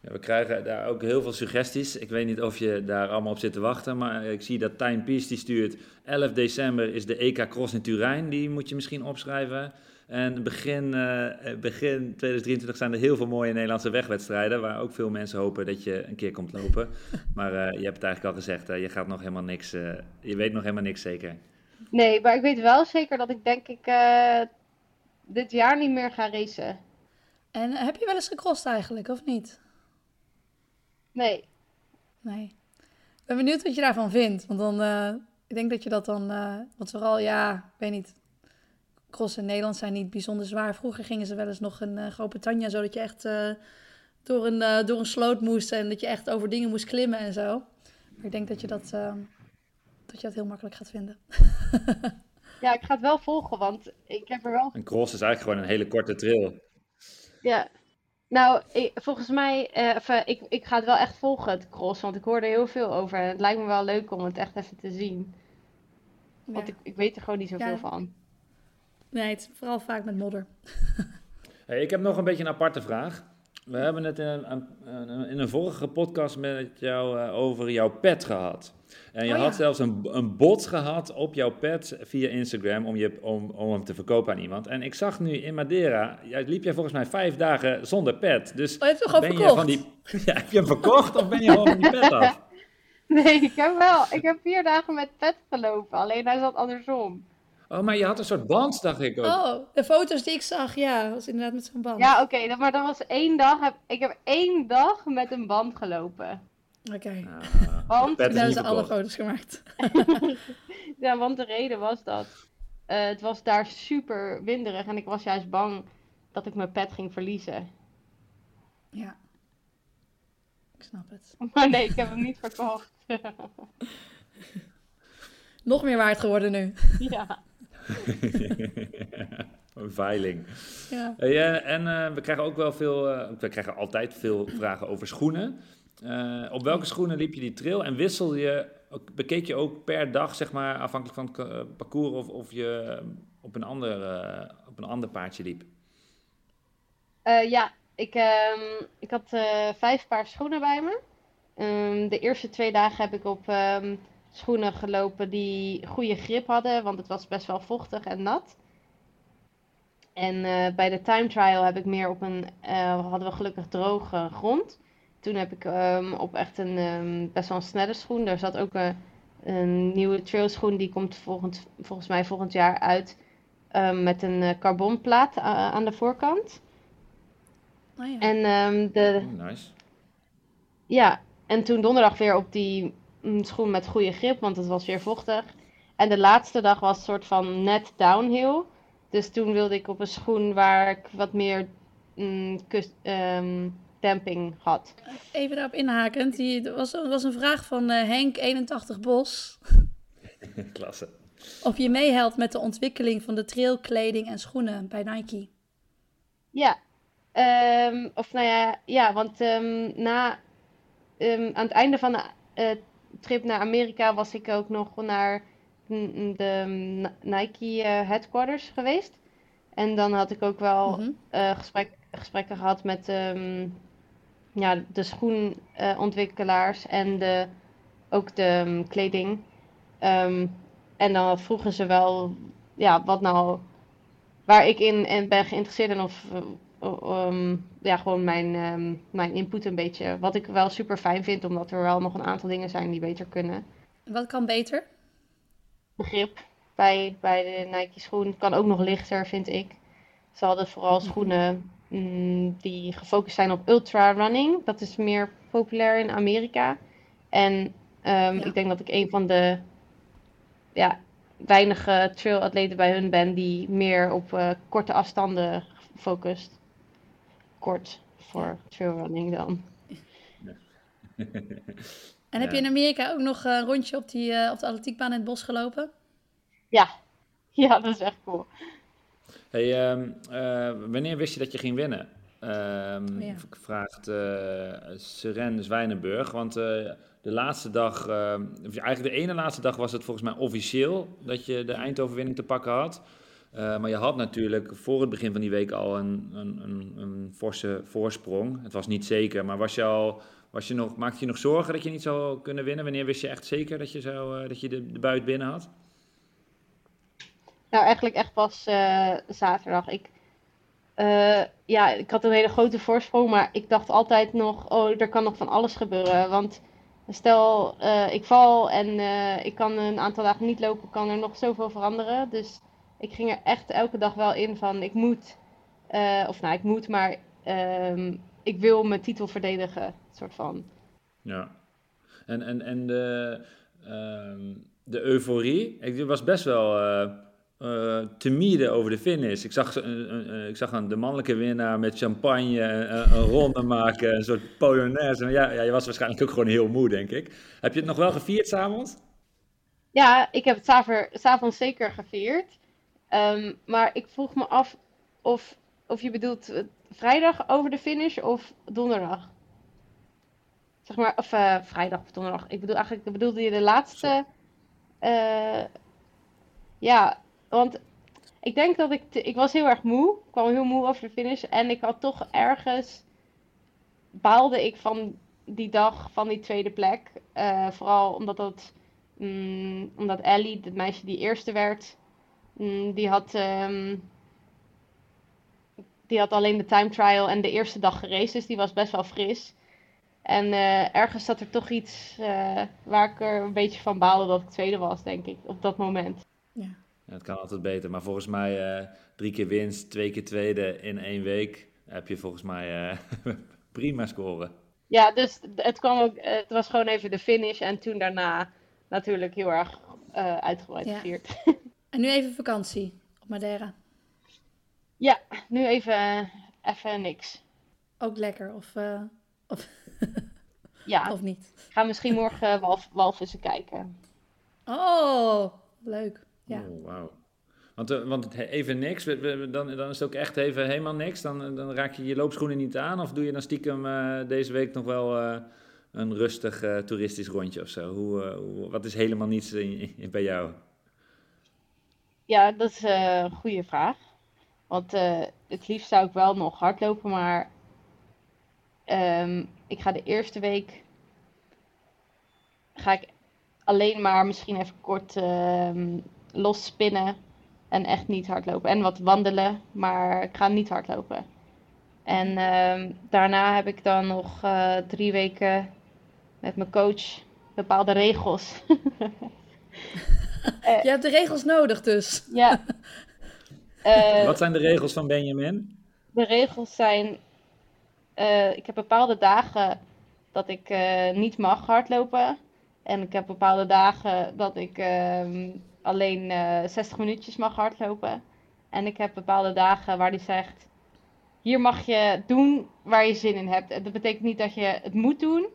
Ja, we krijgen daar ook heel veel suggesties. Ik weet niet of je daar allemaal op zit te wachten, maar ik zie dat Time Peace die stuurt 11 december is de EK Cross in Turijn. Die moet je misschien opschrijven. En begin, eh, begin 2023 zijn er heel veel mooie Nederlandse wegwedstrijden, waar ook veel mensen hopen dat je een keer komt lopen. Maar eh, je hebt het eigenlijk al gezegd, je gaat nog helemaal niks, eh, je weet nog helemaal niks zeker. Nee, maar ik weet wel zeker dat ik denk ik dit jaar niet meer ga racen. En heb je wel eens gecrossed eigenlijk, of niet? Nee. Nee. Ik ben benieuwd wat je daarvan vindt. Want dan, uh, ik denk dat je dat dan, uh, want vooral, ja, ik weet niet. Cross in Nederland zijn niet bijzonder zwaar. Vroeger gingen ze wel eens nog in uh, Groot-Brittannië, zodat je echt door, een, door een sloot moest en dat je echt over dingen moest klimmen en zo. Maar ik denk dat je dat, dat, je dat heel makkelijk gaat vinden. ja, ik ga het wel volgen, want ik heb er wel... Een cross is eigenlijk gewoon een hele korte trail. Ja, nou, ik, volgens mij, uh, ik, ik ga het wel echt volgen, het cross, want ik hoor er heel veel over. En het lijkt me wel leuk om het echt even te zien. Want ik, ik weet er gewoon niet zoveel ja. van. Nee, het is vooral vaak met modder. hey, ik heb nog een beetje een aparte vraag. We hebben het in een, in een vorige podcast met jou uh, over jouw pet gehad. En je Oh, had ja. zelfs een, een bot gehad op jouw pet via Instagram om, je, om, om hem te verkopen aan iemand. En ik zag nu in Madeira, jij, liep jij volgens mij vijf dagen zonder pet. Dus Oh, je hebt ben je van die, ja, heb je hem verkocht of ben je gewoon van die pet af? Nee, ik heb wel. Ik heb vier dagen met pet gelopen, alleen hij zat andersom. Oh, maar je had een soort band, dacht ik ook. Oh, de foto's die ik zag, ja, was inderdaad met zo'n band. Ja, oké, dat- maar dat was één dag. Heb, ik heb één dag met een band gelopen. Oké, Ah, Want, daar niet zijn alle foto's gemaakt. ja, want de reden was dat eh, het was daar super winderig en ik was juist bang dat ik mijn pet ging verliezen. Ja, ik snap het. Maar nee, ik heb hem niet verkocht. Nog meer waard geworden nu. ja. een veiling. Ja. Eh, en eh, we krijgen ook wel veel, eh, we krijgen altijd veel vragen over schoenen. Op welke schoenen liep je die trail en wissel je, bekeek je ook per dag, zeg maar, afhankelijk van het parcours of, of je op een, ander, op een ander paardje liep? Ja, ik, ehm, ik had vijf paar schoenen bij me. Ehm, de eerste twee dagen heb ik op ehm, schoenen gelopen die goede grip hadden, want het was best wel vochtig en nat. En eh, bij de time trial heb ik meer op een, eh, hadden we gelukkig droge grond. Toen heb ik ehm, op echt een ehm, best wel een snelle schoen. Daar zat ook een, een nieuwe trailschoen, die komt volgend, volgens mij volgend jaar uit. ehm, met een eh, carbonplaat aan de voorkant. Oh, ja. En ehm, de, Oh, nice. ja, en toen donderdag weer op die mm, schoen met goede grip, want het was weer vochtig. En de laatste dag was een soort van net downhill. Dus toen wilde ik op een schoen waar ik wat meer mm, kus- ehm, damping had. Even daarop inhakend, die, er was, was een vraag van eh, Henk 81 Bos. Klasse. Of je meehelpt met de ontwikkeling van de trailkleding en schoenen bij Nike. Ja, ehm, of nou ja, ja, want ehm, na, ehm, aan het einde van de eh, trip naar Amerika was ik ook nog naar de Nike eh, headquarters geweest. En dan had ik ook wel Mhm. eh, gesprek, gesprekken gehad met ehm, ja, de schoenontwikkelaars en de, ook de mm, kleding. Ehm, en dan vroegen ze wel ja, wat nou waar ik in en ben geïnteresseerd in of ehm, ja, gewoon mijn, ehm, mijn input een beetje. Wat ik wel super fijn vind, omdat er wel nog een aantal dingen zijn die beter kunnen. Wat kan beter? Begrip bij, bij de Nike schoen kan ook nog lichter, vind ik. Ze hadden vooral schoenen mm, die gefocust zijn op ultra running. Dat is meer populair in Amerika. En ehm, Ja. ik denk dat ik een van de ja, weinige trail-atleten bij hun ben die meer op eh, korte afstanden focust. Kort voor trailrunning dan. En heb je in Amerika ook nog een rondje op, die, eh, op de atletiekbaan in het bos gelopen? Ja. ja, dat is echt cool. Hey, ehm, eh, wanneer wist je dat je ging winnen? Ehm, Ja. Vraagt eh Seren Zwijnenburg. Want eh, de laatste dag, ehm, of eigenlijk de ene laatste dag was het volgens mij officieel dat je de eindoverwinning te pakken had. Eh, maar je had natuurlijk voor het begin van die week al een, een, een, een forse voorsprong. Het was niet zeker, maar was je al, was je nog, maakte je nog zorgen dat je niet zou kunnen winnen? Wanneer wist je echt zeker dat je, zou, eh, dat je de, de buit binnen had? Nou, eigenlijk echt pas eh, zaterdag. Ik, ja, ik had een hele grote voorsprong, maar ik dacht altijd nog, oh, er kan nog van alles gebeuren. Want stel, ik val en ik kan een aantal dagen niet lopen, kan er nog zoveel veranderen. Dus ik ging er echt elke dag wel in van, ik moet, eh, of nou, ik moet, maar ehm, ik wil mijn titel verdedigen, soort van. Ja. En, en, en de, ehm, de euforie, ik was best wel eh, timide over de finish. Ik zag, ik zag een, de mannelijke winnaar met champagne een ronde maken, een soort polonaise. Ja, ja, je was waarschijnlijk ook gewoon heel moe, denk ik. Heb je het nog wel gevierd s'avonds? Ja, ik heb het s'avonds zeker gevierd. Ehm, maar ik vroeg me af of, of je bedoelt eh, vrijdag over de finish of donderdag? Zeg maar, of eh, vrijdag of donderdag. Ik bedoel eigenlijk, bedoelde je de laatste? eh, ja, want ik denk dat ik, te- ik was heel erg moe. Ik kwam heel moe over de finish. En ik had toch ergens, baalde ik van die dag, van die tweede plek. Vooral omdat dat, mm, omdat Ellie, het meisje die eerste werd, die had, ehm, die had alleen de time trial en de eerste dag geraced. Dus die was best wel fris. En eh, ergens zat er toch iets eh, waar ik er een beetje van baalde dat ik tweede was, denk ik, op dat moment. Ja. Ja, het kan altijd beter, maar volgens mij eh, drie keer winst, twee keer tweede in één week heb je volgens mij eh, prima scoren. Ja, dus het kwam ook, het was gewoon even de finish en toen daarna natuurlijk heel erg eh, uitgebreid Ja. gevierd. En nu even vakantie op Madeira. Ja, nu even, eh, even niks. Ook lekker, of, eh, of, Ja, of niet? ik ga misschien morgen walv walvissen kijken. Oh, leuk. Ja. Oh, wauw. Want, eh, want het- even niks, dan, dan is het ook echt even helemaal niks. Dan, dan raak je je loopschoenen niet aan. Of doe je dan stiekem eh, deze week nog wel eh, een rustig eh, toeristisch rondje of zo? Hoe, eh, hoe- wat is helemaal niets in- in- bij jou? Ja, dat is eh, een goede vraag. Want eh, het liefst zou ik wel nog hardlopen, maar ehm, ik ga de eerste week ga ik alleen maar misschien even kort ehm los spinnen en echt niet hardlopen. En wat wandelen, maar ik ga niet hardlopen. En ehm, daarna heb ik dan nog eh, drie weken met mijn coach bepaalde regels. Je hebt de regels nodig dus. Ja. Eh, Wat zijn de regels van Benjamin? De regels zijn, eh, ik heb bepaalde dagen dat ik eh, niet mag hardlopen. En ik heb bepaalde dagen dat ik ehm, alleen eh 60 minuutjes mag hardlopen. En ik heb bepaalde dagen waar hij zegt, hier mag je doen waar je zin in hebt. En dat betekent niet dat je het moet doen.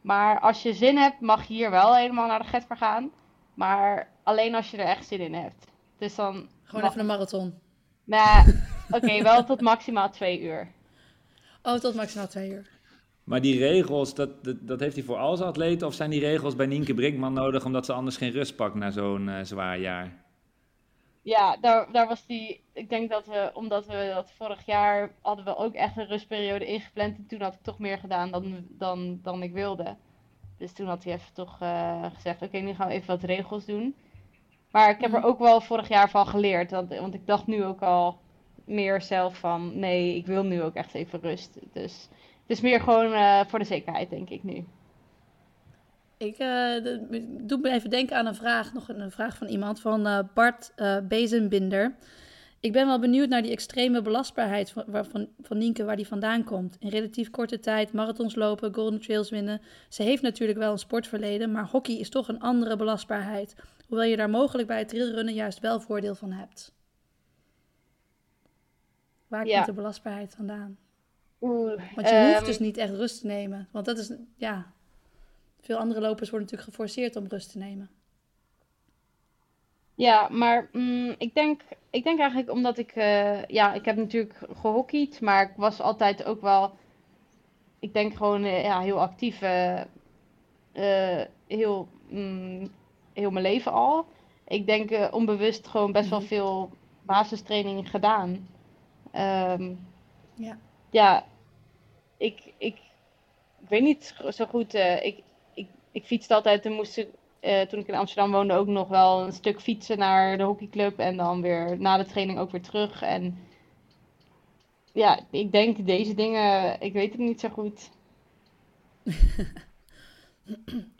Maar als je zin hebt, mag je hier wel helemaal naar de get voor gaan. Maar alleen als je er echt zin in hebt. Dus dan Gewoon even een marathon. nou, oké, wel tot maximaal twee uur. Oh, tot maximaal twee uur. Maar die regels, dat, dat, dat heeft hij voor al zijn atleten? Of zijn die regels bij Nienke Brinkman nodig omdat ze anders geen rust pakt na zo'n eh, zwaar jaar? Ja, daar, daar was die. Ik denk dat we, omdat we dat vorig jaar hadden we ook echt een rustperiode ingepland. En toen had ik toch meer gedaan dan, dan, dan ik wilde. Dus toen had hij even toch eh, gezegd: Oké, nu gaan we even wat regels doen. Maar ik heb er Mhm. ook wel vorig jaar van geleerd. Want, want ik dacht nu ook al meer zelf van: Nee, ik wil nu ook echt even rust. Dus het is meer gewoon eh, voor de zekerheid, denk ik nu. Ik eh, doe me even denken aan een vraag, nog een, vraag van iemand, van eh, Bart Bezenbinder. Ik ben wel benieuwd naar die extreme belastbaarheid van, van, van Nienke, waar die vandaan komt. In relatief korte tijd marathons lopen, golden trails winnen. Ze heeft natuurlijk wel een sportverleden, maar hockey is toch een andere belastbaarheid. Hoewel je daar mogelijk bij het trailrunnen juist wel voordeel van hebt. Waar Ja. komt de belastbaarheid vandaan? Oeh, Want je hoeft ehm, dus niet echt rust te nemen. Want dat is, ja... Veel andere lopers worden natuurlijk geforceerd om rust te nemen. Ja, maar mm, ik denk, ik denk eigenlijk omdat ik, eh, ja, ik heb natuurlijk gehockeyd, maar ik was altijd ook wel, ik denk gewoon eh, ja, heel actief, eh, heel, mm, heel mijn leven al. Ik denk onbewust gewoon best wel Mhm. veel basistraining gedaan. Ehm, Ja. ja, ik, ik, ik weet niet zo goed. ik, ik, ik fietste altijd en moest ik, eh, toen ik in Amsterdam woonde ook nog wel een stuk fietsen naar de hockeyclub en dan weer na de training ook weer terug. En ja, ik denk deze dingen, ik weet het niet zo goed.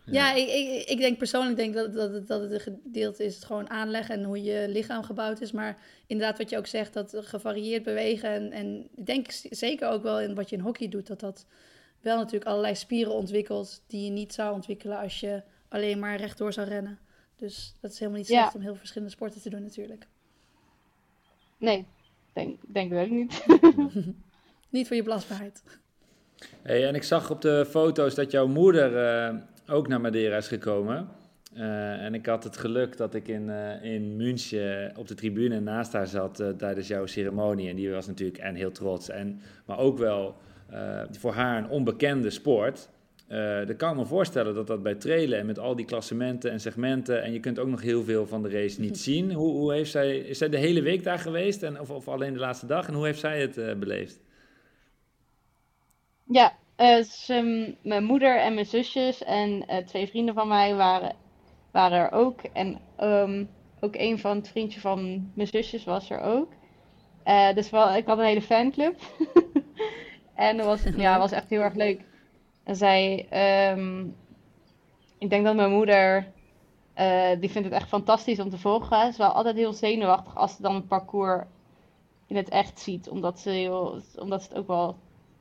Ja, ik, ik, ik denk persoonlijk denk dat, dat, het- dat het een gedeelte is het gewoon aanleggen en hoe je lichaam gebouwd is. Maar inderdaad, wat je ook zegt, dat gevarieerd bewegen. En, en ik denk zeker ook wel in wat je in hockey doet, dat dat wel natuurlijk allerlei spieren ontwikkelt die je niet zou ontwikkelen als je alleen maar rechtdoor zou rennen. Dus dat is helemaal niet Ja. slecht om heel verschillende sporten te doen natuurlijk. Nee, denk, denk ik ook niet. Niet voor je belastbaarheid. Hey, en ik zag op de foto's dat jouw moeder eh, ook naar Madeira is gekomen. Eh, en ik had het geluk dat ik in, eh, in München op de tribune naast haar zat tijdens jouw ceremonie. En die was natuurlijk en heel trots. En, maar ook wel eh, voor haar een onbekende sport. Eh dan kan ik me voorstellen dat dat bij trailen en met al die klassementen en segmenten. En je kunt ook nog heel veel van de race niet zien. Hoe, hoe heeft zij, is zij de hele week daar geweest? En, of, of alleen de laatste dag? En hoe heeft zij het eh, beleefd? Ja, eh, ehm, mijn moeder en mijn zusjes en eh, twee vrienden van mij waren, waren er ook. En ehm, ook een van het vriendje van mijn zusjes was er ook. Eh, dus wel, ik had een hele fanclub. en dat was, ja, was echt heel erg leuk. En zij, ehm, ik denk dat mijn moeder, eh, die vindt het echt fantastisch om te volgen. Ze is wel altijd heel zenuwachtig als ze dan het parcours in het echt ziet. Omdat ze, heel, omdat ze het ook wel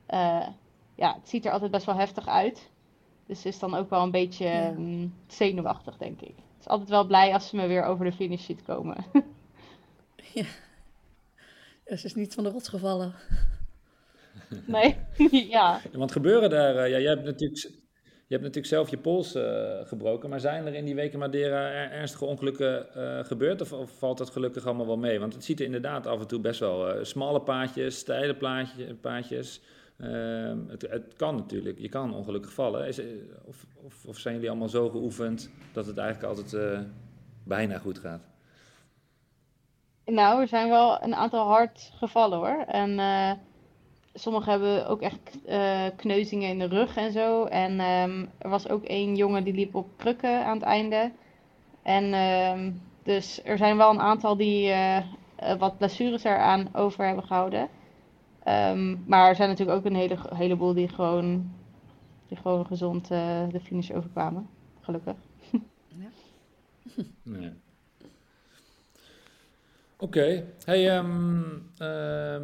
eh, ja, het ziet er altijd best wel heftig uit. Dus ze is dan ook wel een beetje Ja. mm, zenuwachtig, denk ik. Ze is altijd wel blij als ze me weer over de finish ziet komen. Ja, ze is niet van de rots gevallen. nee, ja. Want gebeuren daar, eh, ja, jij hebt natuurlijk, je hebt natuurlijk zelf je pols eh, gebroken, maar zijn er in die weken Madeira er- ernstige ongelukken eh, gebeurd of, of valt dat gelukkig allemaal wel mee? Want het ziet er inderdaad af en toe best wel smalle paadjes, steile plaatje, paadjes. Ehm, het, het kan natuurlijk, je kan ongelukkig vallen. Is, of, of, of zijn jullie allemaal zo geoefend dat het eigenlijk altijd bijna goed gaat? Nou, er zijn wel een aantal hard gevallen hoor. En sommigen hebben ook echt eh, kneuzingen in de rug en zo. En ehm, er was ook één jongen die liep op krukken aan het einde. En ehm, dus er zijn wel een aantal die eh, wat blessures eraan over hebben gehouden. Ehm, maar er zijn natuurlijk ook een hele, heleboel die gewoon, die gewoon gezond eh, de finish overkwamen. Gelukkig. Nee. Oké. Hey, ehm, ehm,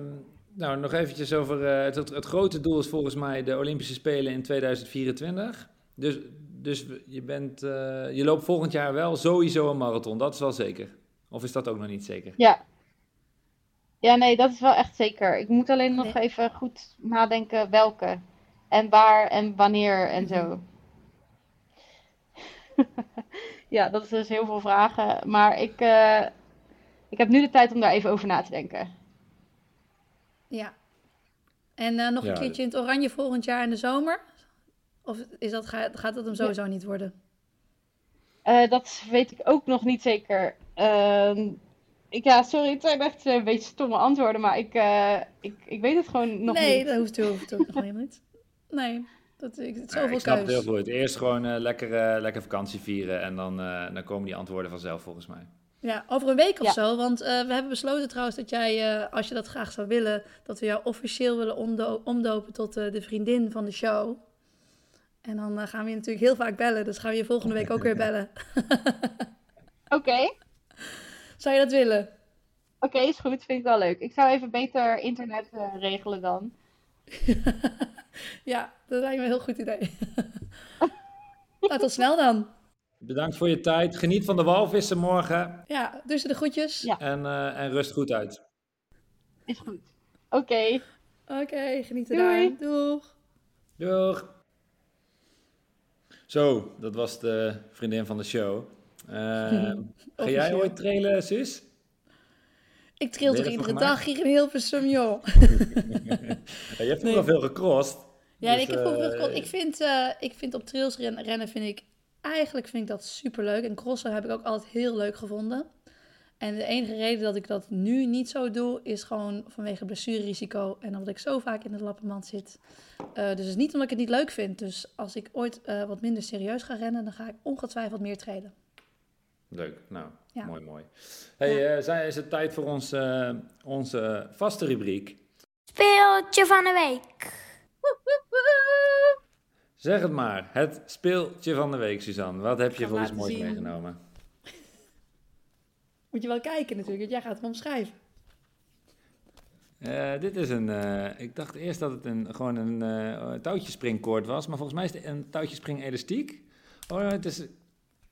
nou, nog eventjes over... eh, het, het grote doel is volgens mij de Olympische Spelen in 2024. Dus, dus je, bent, eh, je loopt volgend jaar wel sowieso een marathon. Dat is wel zeker. Of is dat ook nog niet zeker? Ja. Ja, nee, dat is wel echt zeker. Ik moet alleen nog Nee. even goed nadenken welke. En waar en wanneer en zo. Ja, dat is dus heel veel vragen. Maar ik, eh, ik heb nu de tijd om daar even over na te denken. Ja. En eh, nog een keertje in het oranje volgend jaar in de zomer? Of is dat, gaat, gaat dat hem sowieso niet worden? Eh, dat weet ik ook nog niet zeker. Ehm, ik, ja, sorry, het zijn echt een beetje stomme antwoorden, maar ik, eh, ik, ik weet het gewoon nog nee, niet. dat hoeft, hoeft ook nog helemaal niet. Nee, dat, ik, het is Ja, zoveel ik snap het heel goed. Eerst gewoon eh, lekker, eh, lekker vakantie vieren en dan, eh, dan komen die antwoorden vanzelf volgens mij. Ja, over een week of Ja. zo. Want eh, we hebben besloten trouwens dat jij, eh, als je dat graag zou willen, dat we jou officieel willen omdo- omdopen tot eh, de vriendin van de show. En dan gaan we je natuurlijk heel vaak bellen. Dus gaan we je volgende week ook weer bellen. Oké, Zou je dat willen? oké, is goed, vind ik wel leuk. Ik zou even beter internet regelen dan. Ja, dat lijkt me een heel goed idee. tot snel dan. Bedankt voor je tijd. Geniet van de walvissen morgen Ja, dus de groetjes. Ja. en, eh, en rust goed uit. Is goed. Oké, Oké, geniet Doei. eraan. Doeg. Doeg! Zo, dat was de vriendin van de show. Eh, ga jij ooit trailen, Sus? Ik je toch iedere dag hier in Hilversum, joh. Ja, je hebt vroeger Nee. veel gecrossed. Ja, Dus, ik heb vroeger eh, gecrossed. Ik vind, eh, ik vind op trails ren- rennen, vind ik, eigenlijk vind ik dat super leuk. En crossen heb ik ook altijd heel leuk gevonden. En de enige reden dat ik dat nu niet zo doe, is gewoon vanwege blessurerisico. En omdat ik zo vaak in de lappenmand zit. Eh, dus het is niet omdat ik het niet leuk vind. Dus als ik ooit eh, wat minder serieus ga rennen, dan ga ik ongetwijfeld meer treden. Leuk, nou, Ja. mooi, mooi. Hey, eh, zijn- is het tijd voor ons, eh, onze vaste rubriek. Speeltje van de week. Zeg het maar, het speeltje van de week, Suzanne. Wat heb je voor ons laten moois zien. meegenomen? Moet je wel kijken natuurlijk, want jij gaat hem omschrijven. Eh, dit is een, eh, ik dacht eerst dat het een, gewoon een eh touwtjespringkoord was, maar volgens mij is het een touwtjespring elastiek. Oh, het is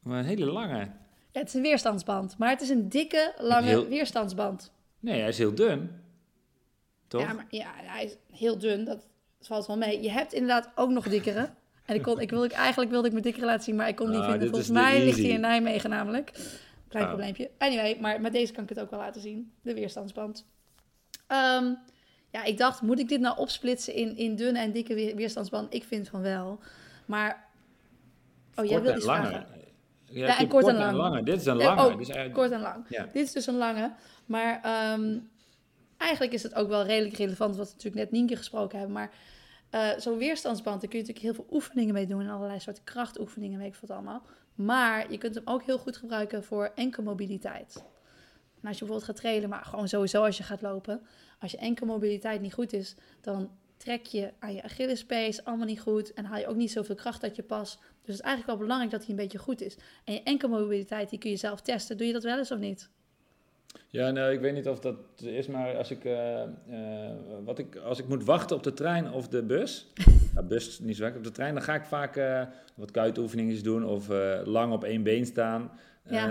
een hele lange. Ja, het is een weerstandsband, maar het is een dikke, lange Heel- weerstandsband. Nee, hij is heel dun. Toch? Ja, maar ja, hij is heel dun, dat valt wel mee. Je hebt inderdaad ook nog dikkere. En ik kon, ik wilde, eigenlijk wilde ik mijn dikkere laten zien, maar ik kon die Ah, vinden. Volgens mij ligt hij in Nijmegen namelijk. Klein Oh. probleempje. Anyway, maar met deze kan ik het ook wel laten zien. De weerstandsband. Ehm, ja, ik dacht, moet ik dit nou opsplitsen in, in dunne en dikke weer- weerstandsband? Ik vind van wel. Maar... Oh, jij wil iets lange. vragen? Ja, en kort, kort en en lang. lange. Dit is een Eh, lange. oh, dus eigenlijk- Kort en lang. Ja. Dit is dus een lange. Maar ehm, eigenlijk is het ook wel redelijk relevant, wat we natuurlijk net Nienke gesproken hebben. Maar eh, zo'n weerstandsband, daar kun je natuurlijk heel veel oefeningen mee doen. En allerlei soorten krachtoefeningen, weet ik wat allemaal. Maar je kunt hem ook heel goed gebruiken voor enkelmobiliteit. En als je bijvoorbeeld gaat trailen, maar gewoon sowieso als je gaat lopen. Als je enkelmobiliteit niet goed is, dan trek je aan je Achillespees allemaal niet goed. En haal je ook niet zoveel kracht uit je pas. Dus het is eigenlijk wel belangrijk dat hij een beetje goed is. En je enkelmobiliteit, die kun je zelf testen. Doe je dat wel eens of niet? Ja, nou, ik weet niet of dat is, maar als ik, eh, eh, wat ik, als ik moet wachten op de trein of de bus, nou, bus niet zo vaak, op de trein, dan ga ik vaak eh, wat kuitoefeningen doen of eh, lang op één been staan. Ja.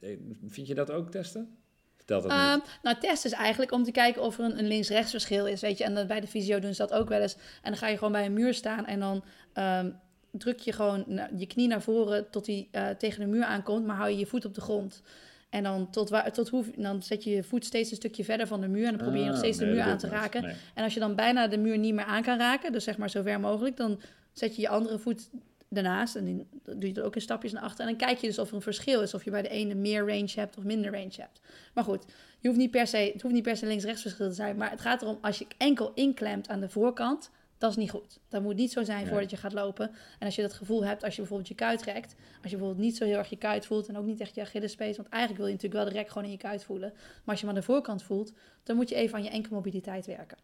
Eh, vind je dat ook testen? Vertel dat niet. nou, test is eigenlijk om te kijken of er een, een links-rechts verschil is, weet je. En dan bij de fysio doen ze dat ook wel eens. En dan ga je gewoon bij een muur staan en dan ehm, druk je gewoon je knie naar voren tot die eh, tegen de muur aankomt, maar hou je je voet op de grond. En dan, tot waar, tot hoe, dan zet je je voet steeds een stukje verder van de muur en dan probeer je nog Ah, steeds nee, de muur aan te raken. Nee. En als je dan bijna de muur niet meer aan kan raken, dus zeg maar zo ver mogelijk, dan zet je je andere voet ernaast en dan doe je er ook in stapjes naar achter. En dan kijk je dus of er een verschil is, of je bij de ene meer range hebt of minder range hebt. Maar goed, je hoeft niet per se, het hoeft niet per se links-rechts verschil te zijn, maar het gaat erom als je enkel inklemt aan de voorkant, dat is niet goed. Dat moet niet zo zijn Nee. voordat je gaat lopen. En als je dat gevoel hebt, als je bijvoorbeeld je kuit trekt, als je bijvoorbeeld niet zo heel erg je kuit voelt en ook niet echt je Achillespees, want eigenlijk wil je natuurlijk wel de rek gewoon in je kuit voelen. Maar als je hem aan de voorkant voelt, dan moet je even aan je enkelmobiliteit werken.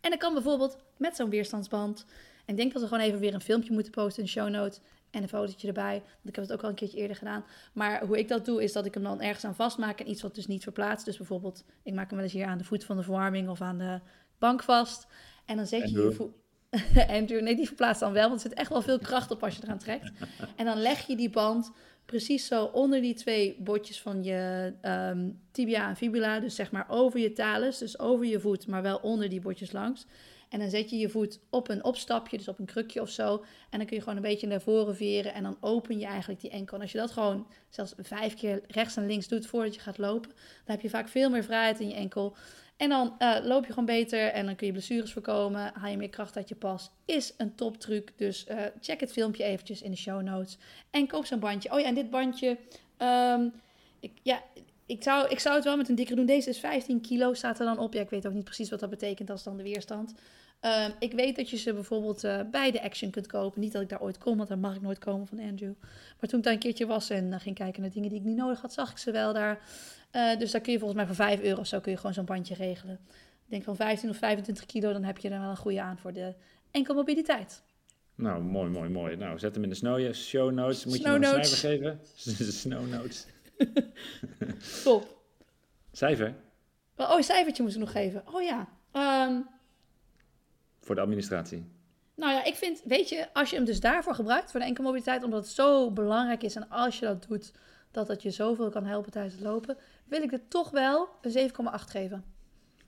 En dat kan bijvoorbeeld met zo'n weerstandsband. En ik denk dat we gewoon even weer een filmpje moeten posten in de show notes. En een fotootje erbij. Want ik heb het ook al een keertje eerder gedaan. Maar hoe ik dat doe, is dat ik hem dan ergens aan vastmaak. En iets wat dus niet verplaatst. Dus bijvoorbeeld, ik maak hem wel eens hier aan de voet van de verwarming of aan de bank vast. En dan zet je je voet... Andrew, nee, die verplaatst dan wel. Want er zit echt wel veel kracht op als je eraan trekt. En dan leg je die band precies zo onder die twee botjes van je ehm, tibia en fibula. Dus zeg maar over je talus, dus over je voet, maar wel onder die botjes langs. En dan zet je je voet op een opstapje, dus op een krukje of zo. En dan kun je gewoon een beetje naar voren veren en dan open je eigenlijk die enkel. En als je dat gewoon zelfs vijf keer rechts en links doet voordat je gaat lopen, dan heb je vaak veel meer vrijheid in je enkel. En dan eh, loop je gewoon beter en dan kun je blessures voorkomen, haal je meer kracht uit je pas. Is een toptruc, dus eh, check het filmpje eventjes in de show notes. En koop zo'n bandje. Oh ja, en dit bandje, ehm, ik, ja, ik zou, ik zou het wel met een dikker doen. Deze is 15 kilo, staat er dan op. Ja, ik weet ook niet precies wat dat betekent, is dan de weerstand. Ehm, ik weet dat je ze bijvoorbeeld eh, bij de Action kunt kopen. Niet dat ik daar ooit kom, want daar mag ik nooit komen van Andrew. Maar toen ik daar een keertje was en ging kijken naar dingen die ik niet nodig had, zag ik ze wel daar. Eh, dus daar kun je volgens mij voor 5 euro of zo kun je gewoon zo'n bandje regelen. Ik denk van 15 of 25 kilo, dan heb je er wel een goede aan voor de enkelmobiliteit. Nou, mooi, mooi, mooi. Nou, zet hem in de snow, show notes. Moet Snow je nog een cijfer geven? snow notes. Top. Cijfer Oh, een cijfertje moeten we nog geven. Oh ja. Ehm, voor de administratie. Nou ja, ik vind, weet je, als je hem dus daarvoor gebruikt, voor de enkelmobiliteit, omdat het zo belangrijk is en als je dat doet, dat het je zoveel kan helpen tijdens het lopen, wil ik het toch wel een 7,8 geven.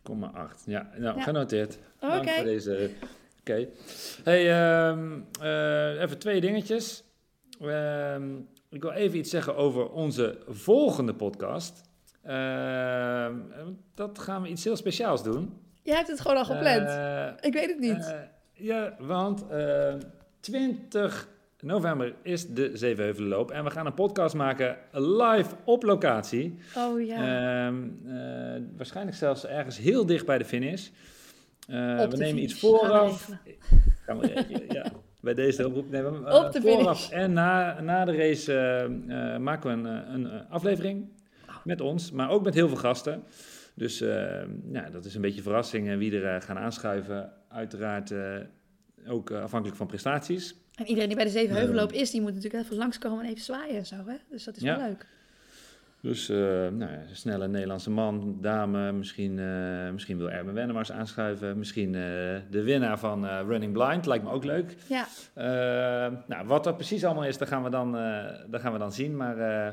0,8. Ja, nou, Ja. genoteerd. Dank Oké. voor deze. Oké. Hey, ehm, eh, even twee dingetjes. Ehm, ik wil even iets zeggen over onze volgende podcast. Ehm, dat gaan we iets heel speciaals doen. Jij hebt het gewoon al gepland. Eh, ik weet het niet. eh, ja, want eh, 20 november is de Zevenheuvelenloop. En we gaan een podcast maken live op locatie. Oh ja. Ehm, eh, waarschijnlijk zelfs ergens heel dicht bij de finish. Eh, we de nemen iets finish. Gaan we vooraf. Gaan we ja. Bij deze oproep nemen we eh, Op de vooraf finish. en na, na de race maken we een, een aflevering met ons, maar ook met heel veel gasten. Dus ja, dat is een beetje verrassing en wie er gaan aanschuiven. Uiteraard ook afhankelijk van prestaties. En iedereen die bij de Zevenheuvelloop is, die moet natuurlijk even langskomen en even zwaaien en zo, hè? Dus dat is Ja. wel leuk. Dus eh, nou, ja, een snelle Nederlandse man, dame, misschien, eh, misschien wil Erben Wennemars aanschuiven. Misschien eh, de winnaar van Running Blind, lijkt me ook leuk. Ja, nou, wat dat precies allemaal is, dat gaan we dan, dat gaan we dan zien. Maar eh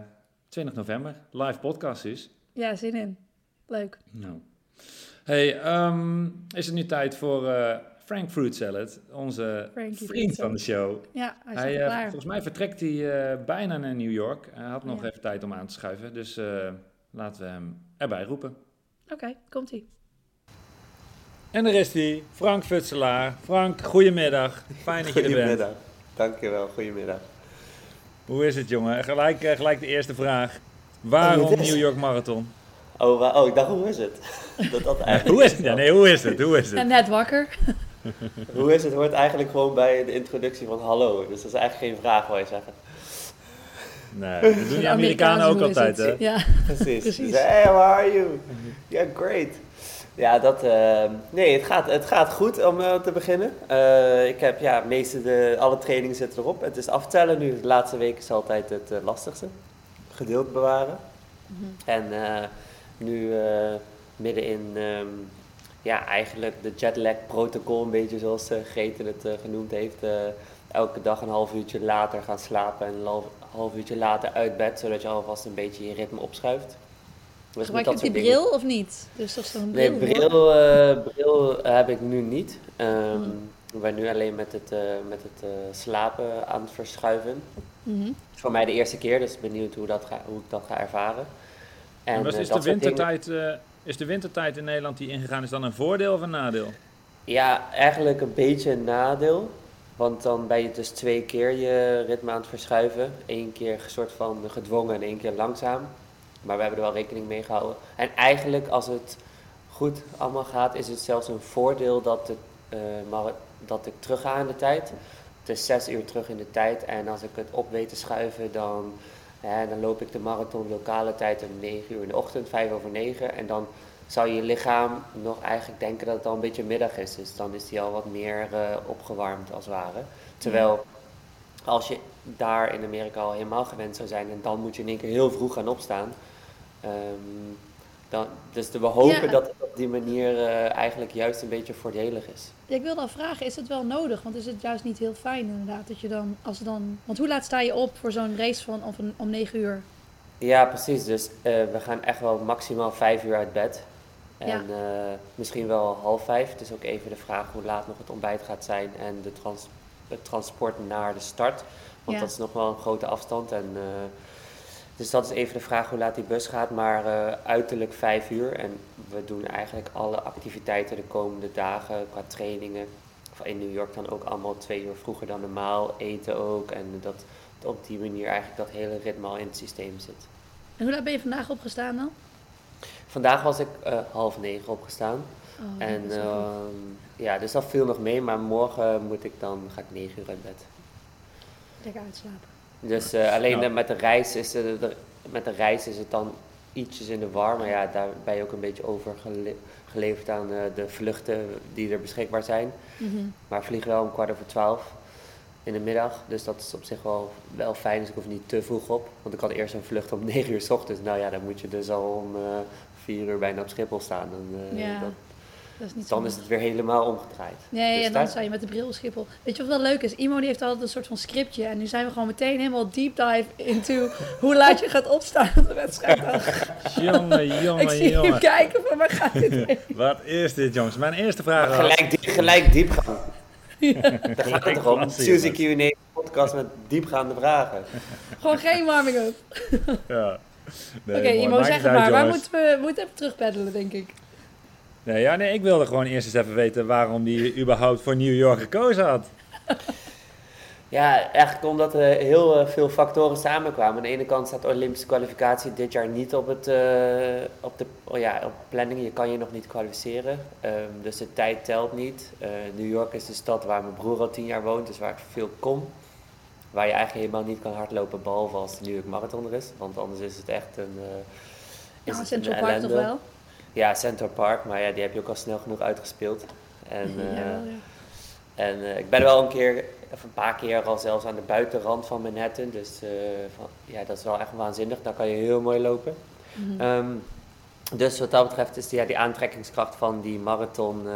20 november, live podcast dus. ja, zin in. Leuk. Nou. Hey, ehm, is het nu tijd voor Frank Fruit Salad, onze Frankie vriend van de show. Ja, hij is Hij, hij, klaar. volgens mij vertrekt hij eh, bijna naar New York. Hij had nog Ja. even tijd om aan te schuiven, dus eh, laten we hem erbij roepen. Oké, komt-ie. En daar is hij, Frank Futselaar. Frank, goedemiddag. Fijn dat je er bent. Goedemiddag. Dankjewel, goedemiddag. Hoe is het, jongen? Gelijk, eh, gelijk de eerste vraag. Waarom Oh, New York Marathon? Oh, oh, ik dacht, hoe is het? Dat dat eigenlijk Hoe is het? Ja, nee, hoe is het? Hoe is het? net wakker. Hoe is het hoort eigenlijk gewoon bij de introductie van hallo. Dus dat is eigenlijk geen vraag, wil je zeggen. Nee, dat doen die De Amerikanen ook altijd, hè? Ja, Precies. Precies. Dus, hey, how are you? Yeah, great. Ja, dat, eh, nee, het gaat, het gaat goed om eh, te beginnen. Eh, ik heb, ja, meeste de, alle trainingen zitten erop. Het is aftellen nu. De laatste week is altijd het eh, lastigste. Geduld bewaren. En eh, nu eh, midden in, ehm, ja, eigenlijk de jetlag protocol, een beetje zoals eh Greten het eh, genoemd heeft. Eh, elke dag een half uurtje later gaan slapen en een half, half uurtje later uit bed, zodat je alvast een beetje je ritme opschuift. Dus Gebruik je dat die dingen- bril of niet? Dus dat is een Nee, bril? hoor? bril, eh, bril heb ik nu niet. Ehm, Hmm. Ik ben nu alleen met het, eh, met het eh, slapen aan het verschuiven. Mhm. Het is voor mij de eerste keer, dus benieuwd hoe, dat ga, hoe ik dat ga ervaren. En, En was, is, de wintertijd, eh, is de wintertijd in Nederland die ingegaan is dan een voordeel of een nadeel? Ja, eigenlijk een beetje een nadeel. Want dan ben je dus twee keer je ritme aan het verschuiven. Eén keer soort van gedwongen en één keer langzaam. Maar we hebben er wel rekening mee gehouden. En eigenlijk, als het goed allemaal gaat, is het zelfs een voordeel dat, het, eh, dat ik terug ga in de tijd. Het is zes uur terug in de tijd. En als ik het op weet te schuiven, dan, dan loop ik de marathon lokale tijd om 9 uur in de ochtend, 5 over 9. En dan zou je lichaam nog eigenlijk denken dat het al een beetje middag is. Dus dan is die al wat meer eh, opgewarmd als het ware. Terwijl als je daar in Amerika al helemaal gewend zou zijn en dan moet je in één keer heel vroeg gaan opstaan. ehm, dan, dus we hopen Ja. dat het op die manier eh, eigenlijk juist een beetje voordelig is. Ja, ik wilde al vragen, is het wel nodig? Want is het juist niet heel fijn inderdaad dat je dan, als dan... Want hoe laat sta je op voor zo'n race van om 9 uur? Ja, precies. Dus eh, we gaan echt wel maximaal vijf uur uit bed. En Ja. eh, misschien wel half vijf. Het is ook even de vraag hoe laat nog het ontbijt gaat zijn en de trans het transport naar de start. Want dat is nog wel een grote afstand. En, dus dat is even de vraag hoe laat die bus gaat. Maar eh, uiterlijk vijf uur. En we doen eigenlijk alle activiteiten de komende dagen qua trainingen. In New York dan ook allemaal twee uur vroeger dan normaal. Eten ook. En dat op die manier eigenlijk dat hele ritme al in het systeem zit. En hoe laat ben je vandaag opgestaan dan? Vandaag was ik eh, half negen opgestaan. Oh, en ehm, ja, dus dat viel nog mee. Maar morgen moet ik dan, ga ik negen uur uit bed. Lekker uitslapen. Dus eh, alleen Ja. eh, met, de reis is de, de- met de reis is het dan ietsjes in de war. Maar ja, daar ben je ook een beetje over gele- geleverd aan eh, de vluchten die er beschikbaar zijn. Mhm. Maar ik vlieg wel om kwart over twaalf in de middag. Dus dat is op zich wel, wel fijn. Dus ik hoef niet te vroeg op. Want ik had eerst een vlucht om 9 uur s ochtends. Nou ja, dan moet je dus al om eh 4 uur bijna op Schiphol staan. Dan, eh, Ja, dat- Dat is niet dan zo is het weer helemaal omgedraaid. Nee, Dus en dan daar- sta je met de bril op Schiphol. Weet je wat wel leuk is? Imo die heeft altijd een soort van scriptje. En nu zijn we gewoon meteen helemaal deep dive into hoe laat je gaat opstaan op de wedstrijddag. Jongen, Ik jongen, zie hem jongen. kijken van waar gaat dit heen? Wat is dit, jongens? Mijn eerste vraag was... Gelijk, diep, gelijk diepgang. Daar gaat het toch om. Suzy Q&A podcast met diepgaande vragen. Gewoon geen warming-up. Ja. Nee, Oké. Imo, zeg uit, maar. Waar moeten we, we moeten even terugpeddelen, denk ik. Nee, ja, nee, ik wilde gewoon eerst eens even weten waarom die überhaupt voor New York gekozen had. Ja, eigenlijk omdat er heel eh, veel factoren samenkwamen. Aan de ene kant staat de Olympische kwalificatie dit jaar niet op, het, eh, op, de, oh ja, op planning. Je kan je nog niet kwalificeren. Ehm, dus de tijd telt niet. Eh, New York is de stad waar mijn broer al tien jaar woont, dus waar ik veel kom. Waar je eigenlijk helemaal niet kan hardlopen, behalve als de New York Marathon er is. Want anders is het echt een. is Nou, het Central een Park toch wel? Ja, Central Park, maar ja, die heb je ook al snel genoeg uitgespeeld. En, Ja, eh, ja. en eh, ik ben wel een keer, of een paar keer al zelfs aan de buitenrand van Manhattan. Dus eh, van, ja, dat is wel echt waanzinnig. Daar kan je heel mooi lopen. Mhm. Ehm, dus wat dat betreft is die, ja, die aantrekkingskracht van die marathon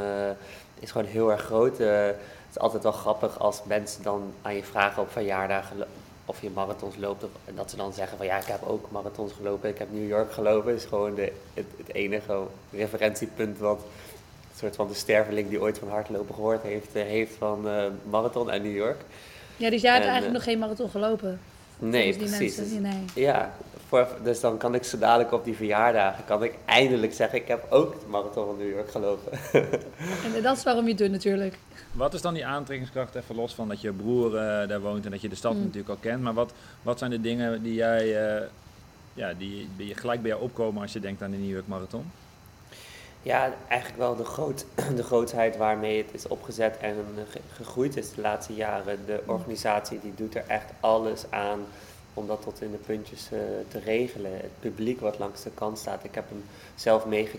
is gewoon heel erg groot. Het is altijd wel grappig als mensen dan aan je vragen op verjaardagen of je marathons loopt. Of, en dat ze dan zeggen van ja, ik heb ook marathons gelopen. Ik heb New York gelopen. is gewoon de, het, het enige referentiepunt wat een soort van de sterveling die ooit van hardlopen gehoord heeft, eh, heeft van eh, marathon en New York. Ja, dus jij hebt En, eigenlijk eh, nog geen marathon gelopen. Nee, precies. mensen. Nee. ja, voor, dus dan kan ik zo dadelijk op die verjaardagen, kan ik eindelijk zeggen, ik heb ook de marathon van New York gelopen. En dat is waarom je het doet natuurlijk. Wat is dan die aantrekkingskracht, even los van dat je broer eh, daar woont en dat je de stad Mm. natuurlijk al kent. Maar wat, wat zijn de dingen die jij, eh, ja, die, die gelijk bij jou opkomen als je denkt aan de New York Marathon? Ja, eigenlijk wel de, groot, de grootheid waarmee het is opgezet en eh, ge- gegroeid is de laatste jaren. De organisatie die doet er echt alles aan om dat tot in de puntjes te regelen. Het publiek wat langs de kant staat. Ik heb hem zelf meege-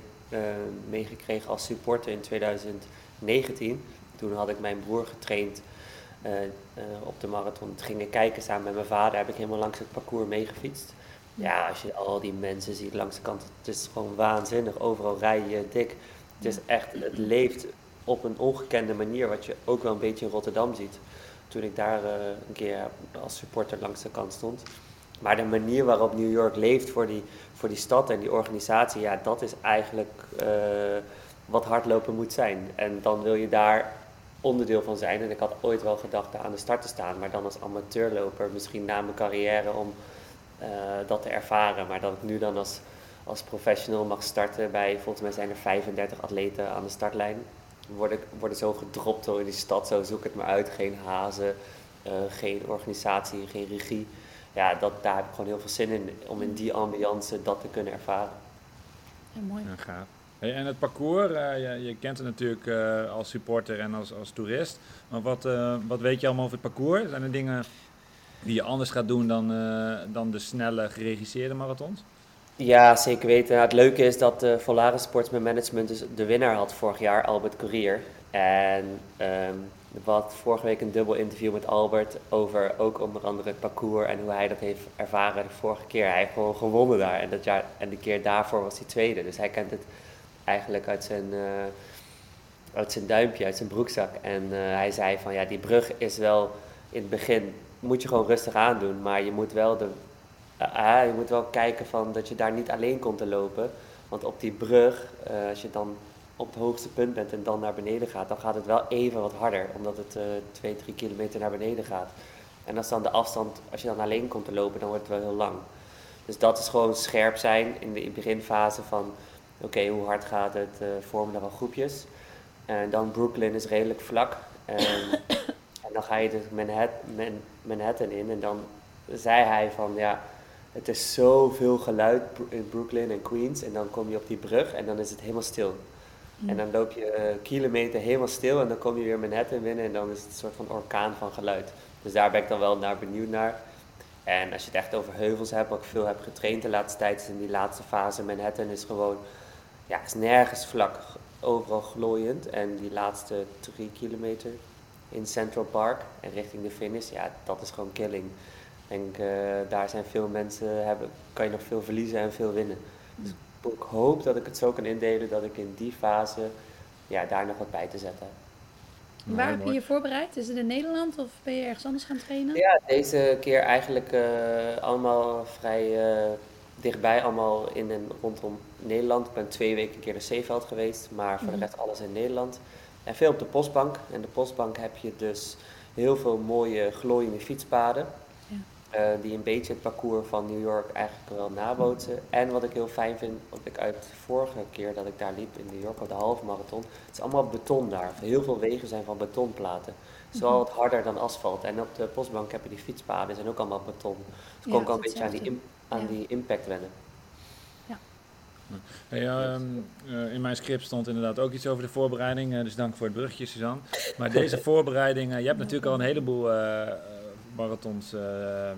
meegekregen als supporter in 2019. Toen had ik mijn broer getraind eh, eh, op de marathon. Toen ging ik kijken samen met mijn vader. Heb ik helemaal langs het parcours meegefietst. Ja, als je al die mensen ziet langs de kant, het is gewoon waanzinnig. Overal rij je dik. Het is echt, het leeft op een ongekende manier, wat je ook wel een beetje in Rotterdam ziet. Toen ik daar eh, een keer als supporter langs de kant stond. Maar de manier waarop New York leeft voor die, voor die stad en die organisatie, ja, dat is eigenlijk wat hardlopen moet zijn. En dan wil je daar onderdeel van zijn. En ik had ooit wel gedacht daar aan de start te staan, maar dan als amateurloper, misschien na mijn carrière om eh, dat te ervaren. Maar dat ik nu dan als, als professional mag starten bij, volgens mij zijn er 35 atleten aan de startlijn. Word ik, worden zo gedropt door in die stad, zo zoek het maar uit. Geen hazen, eh, geen organisatie, geen regie. Ja, dat, daar heb ik gewoon heel veel zin in, om in die ambiance dat te kunnen ervaren. Ja, mooi. Ja, gaaf. En het parcours, eh, je, kent het natuurlijk eh, als supporter en als, als toerist. Maar wat, eh, wat weet je allemaal over het parcours? Zijn er dingen die je anders gaat doen dan, dan de snelle geregisseerde marathons? Ja, zeker weten. Het leuke is dat de Volaris Sportsman Management dus de winnaar had vorig jaar, Albert Courier. En ehm wat vorige week een dubbel interview met Albert over ook onder andere het parcours en hoe hij dat heeft ervaren de vorige keer. Hij gewoon gewonnen daar en, dat jaar, en de keer daarvoor was hij tweede. Dus hij kent het eigenlijk uit zijn, eh, uit zijn duimpje, uit zijn broekzak. En eh, hij zei van ja, die brug is wel in het begin, moet je gewoon rustig aandoen, maar je moet wel de Ah, je moet wel kijken van dat je daar niet alleen komt te lopen. Want op die brug, eh, als je dan op het hoogste punt bent en dan naar beneden gaat, dan gaat het wel even wat harder. Omdat het eh 2, 3 kilometer naar beneden gaat. En als dan de afstand, als je dan alleen komt te lopen, dan wordt het wel heel lang. Dus dat is gewoon scherp zijn in de beginfase van, oké, hoe hard gaat het, eh, vormen er wel groepjes. En dan Brooklyn is redelijk vlak. En, en dan ga je dus Manhattan, Man- Manhattan in en dan zei hij van, ja, het is zoveel geluid in Brooklyn en Queens. En dan kom je op die brug en dan is het helemaal stil. En dan loop je eh, kilometer helemaal stil en dan kom je weer Manhattan binnen en dan is het een soort van orkaan van geluid. Dus daar ben ik dan wel naar benieuwd naar. En als je het echt over heuvels hebt, wat ik veel heb getraind de laatste tijd, is in die laatste fase Manhattan is gewoon, ja, is nergens vlak, overal glooiend. En die laatste drie kilometer in Central Park en richting de finish, ja, dat is gewoon killing. Ik denk, eh, daar zijn veel mensen, hebben, kan je nog veel verliezen en veel winnen. Dus ik hoop dat ik het zo kan indelen dat ik in die fase ja, daar nog wat bij te zetten heb. Waar heb je je voorbereid? Is het in Nederland of ben je ergens anders gaan trainen? Ja, deze keer eigenlijk eh, allemaal vrij eh, dichtbij, allemaal in en rondom Nederland. Ik ben twee weken een keer naar Zeeveld geweest, maar voor Mhm. de rest alles in Nederland. En veel op de postbank. En de postbank heb je dus heel veel mooie glooiende fietspaden. Ja. eh, die een beetje het parcours van New York eigenlijk wel nabootsen. En wat ik heel fijn vind, wat ik uit de vorige keer dat ik daar liep in New York op de halve marathon, het is allemaal beton daar. Heel veel wegen zijn van betonplaten. Het is wel wat harder dan asfalt. En op de postbank heb je die fietspaden, zijn ook allemaal beton. Dus Ja, kon ik al een beetje aan, die, aan Ja. die impact wennen. Hey, ehm, eh, in mijn script stond inderdaad ook iets over de voorbereiding, eh, dus dank voor het brugje, Suzanne. Maar deze voorbereiding, eh, je hebt natuurlijk al een heleboel marathons eh, eh,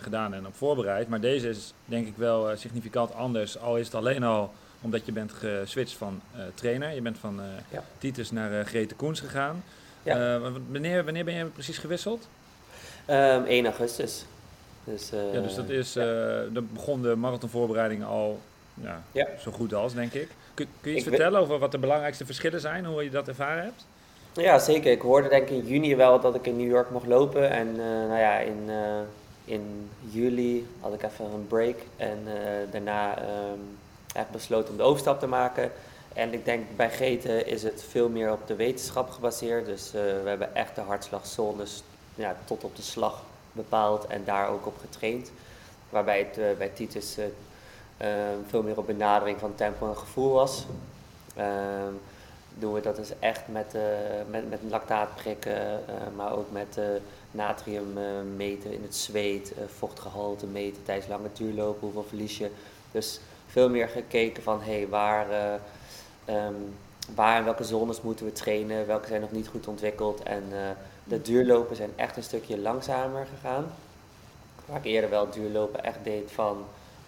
gedaan en op voorbereid, maar deze is denk ik wel eh, significant anders, al is het alleen al omdat je bent geswitcht van eh, trainer. Je bent van eh, Ja. Titus naar eh, Grete Koens gegaan. Ja. Eh, wanneer, wanneer ben je precies gewisseld? Ehm 1 augustus. Dus, eh, ja, dus dat is, eh, dan begon de marathonvoorbereiding al ja, Ja. zo goed als, denk ik. Kun, kun je iets Ik vertellen over wat de belangrijkste verschillen zijn, hoe je dat ervaren hebt? Ja, zeker. Ik hoorde denk ik in juni wel dat ik in New York mocht lopen. En eh, nou ja, in, eh, in juli had ik even een break. En eh, daarna ehm heb ik besloten om de overstap te maken. En ik denk bij Geten is het veel meer op de wetenschap gebaseerd. Dus eh, we hebben echt de hartslagzones ja, tot op de slag bepaald en daar ook op getraind. Waarbij het eh, bij Titus eh, eh, veel meer op benadering van tempo en gevoel was. Ehm, doen we dat dus echt met, met, met lactaat prikken, maar ook met natrium meten in het zweet, eh, vochtgehalte meten tijdens lange duurlopen, hoeveel verlies je. Dus veel meer gekeken van hey, waar, ehm, waar en welke zones moeten we trainen, welke zijn nog niet goed ontwikkeld. En de duurlopen zijn echt een stukje langzamer gegaan. Waar ik eerder wel duurlopen echt deed van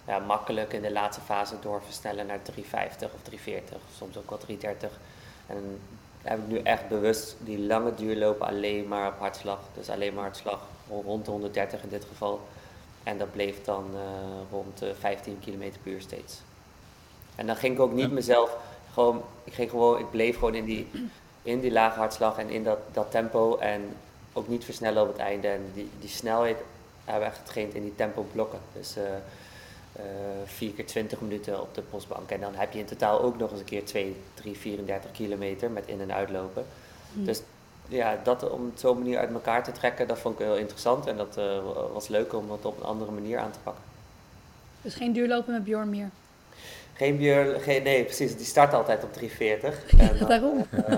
ja, makkelijk in de laatste fase doorversnellen naar 350 of 340, soms ook wel 330. En heb ik nu echt bewust die lange duurlopen alleen maar op hartslag. Dus alleen maar hartslag rond de 130 in dit geval. En dat bleef dan eh, rond de 15 km per uur steeds. En dan ging ik ook niet mezelf gewoon, ik ging gewoon, ik bleef gewoon in die, in die lage hartslag en in dat, dat tempo en ook niet versnellen op het einde. En die, die snelheid hebben we echt getraind in die tempo blokken. Dus eh, eh, 4 keer 20 minuten op de postbank. En dan heb je in totaal ook nog eens een keer 2, 3, 34 kilometer met in- en uitlopen. Hm. Dus ja, dat om het zo'n manier uit elkaar te trekken, dat vond ik heel interessant. En dat eh, was leuk om het op een andere manier aan te pakken. Dus geen duurlopen met Bjorn meer. Geen geen, nee precies, die start altijd op 340. En Daarom. eh,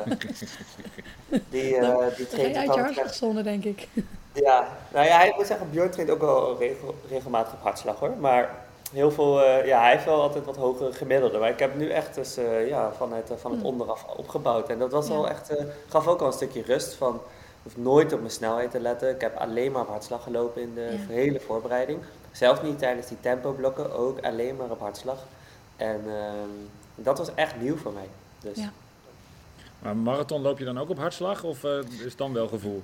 die, Dan- die traint uit je hartslagzone, denk ik. Ja, nou ja, ik moet zeggen, Björn traint ook wel regel- regelmatig op hartslag hoor. Maar heel veel, eh, ja, hij heeft wel altijd wat hogere gemiddelde. Maar ik heb nu echt dus, ja, van het, van het Hmm. onderaf opgebouwd. En dat was Ja. wel echt, gaf ook al een stukje rust van, ik hoef nooit op mijn snelheid te letten. Ik heb alleen maar op hartslag gelopen in de Ja. hele voorbereiding. Zelfs niet tijdens die tempoblokken, ook alleen maar op hartslag. En ehm, dat was echt nieuw voor mij. Dus. Ja. Maar marathon loop je dan ook op hartslag of eh, is het dan wel gevoel?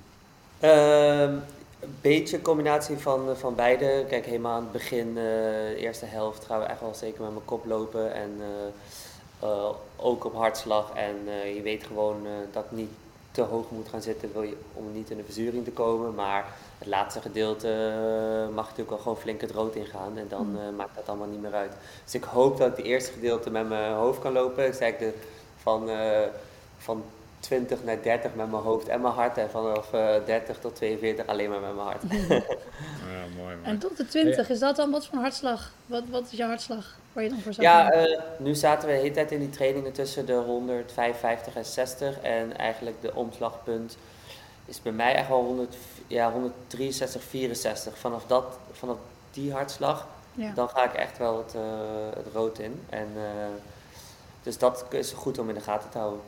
Ehm, een beetje combinatie van, eh, van beide. Kijk, helemaal aan het begin, eh, de eerste helft, gaan we echt wel zeker met mijn kop lopen. En eh, eh, ook op hartslag. En eh, je weet gewoon eh, dat het niet te hoog moet gaan zitten wil je, om niet in de verzuring te komen. Maar het laatste gedeelte eh, mag natuurlijk wel gewoon flink het rood ingaan. En dan Mm. eh, maakt dat allemaal niet meer uit. Dus ik hoop dat ik het eerste gedeelte met mijn hoofd kan lopen. Ik zei de, van, eh, van 20 naar 30 met mijn hoofd en mijn hart. En vanaf eh 30 tot 42 alleen maar met mijn hart. Ja, mooi. mooi. En tot de 20, is dat dan wat voor een hartslag? Wat, wat is jouw hartslag waar je dan voor zou Ja, eh, nu zaten we de hele tijd in die trainingen tussen de 155 en 60. En eigenlijk de omslagpunt is bij mij echt wel 100, ja, 163, 64. Vanaf, dat, vanaf die hartslag, ja. dan ga ik echt wel het, eh, het rood in. En, eh, dus dat is goed om in de gaten te houden.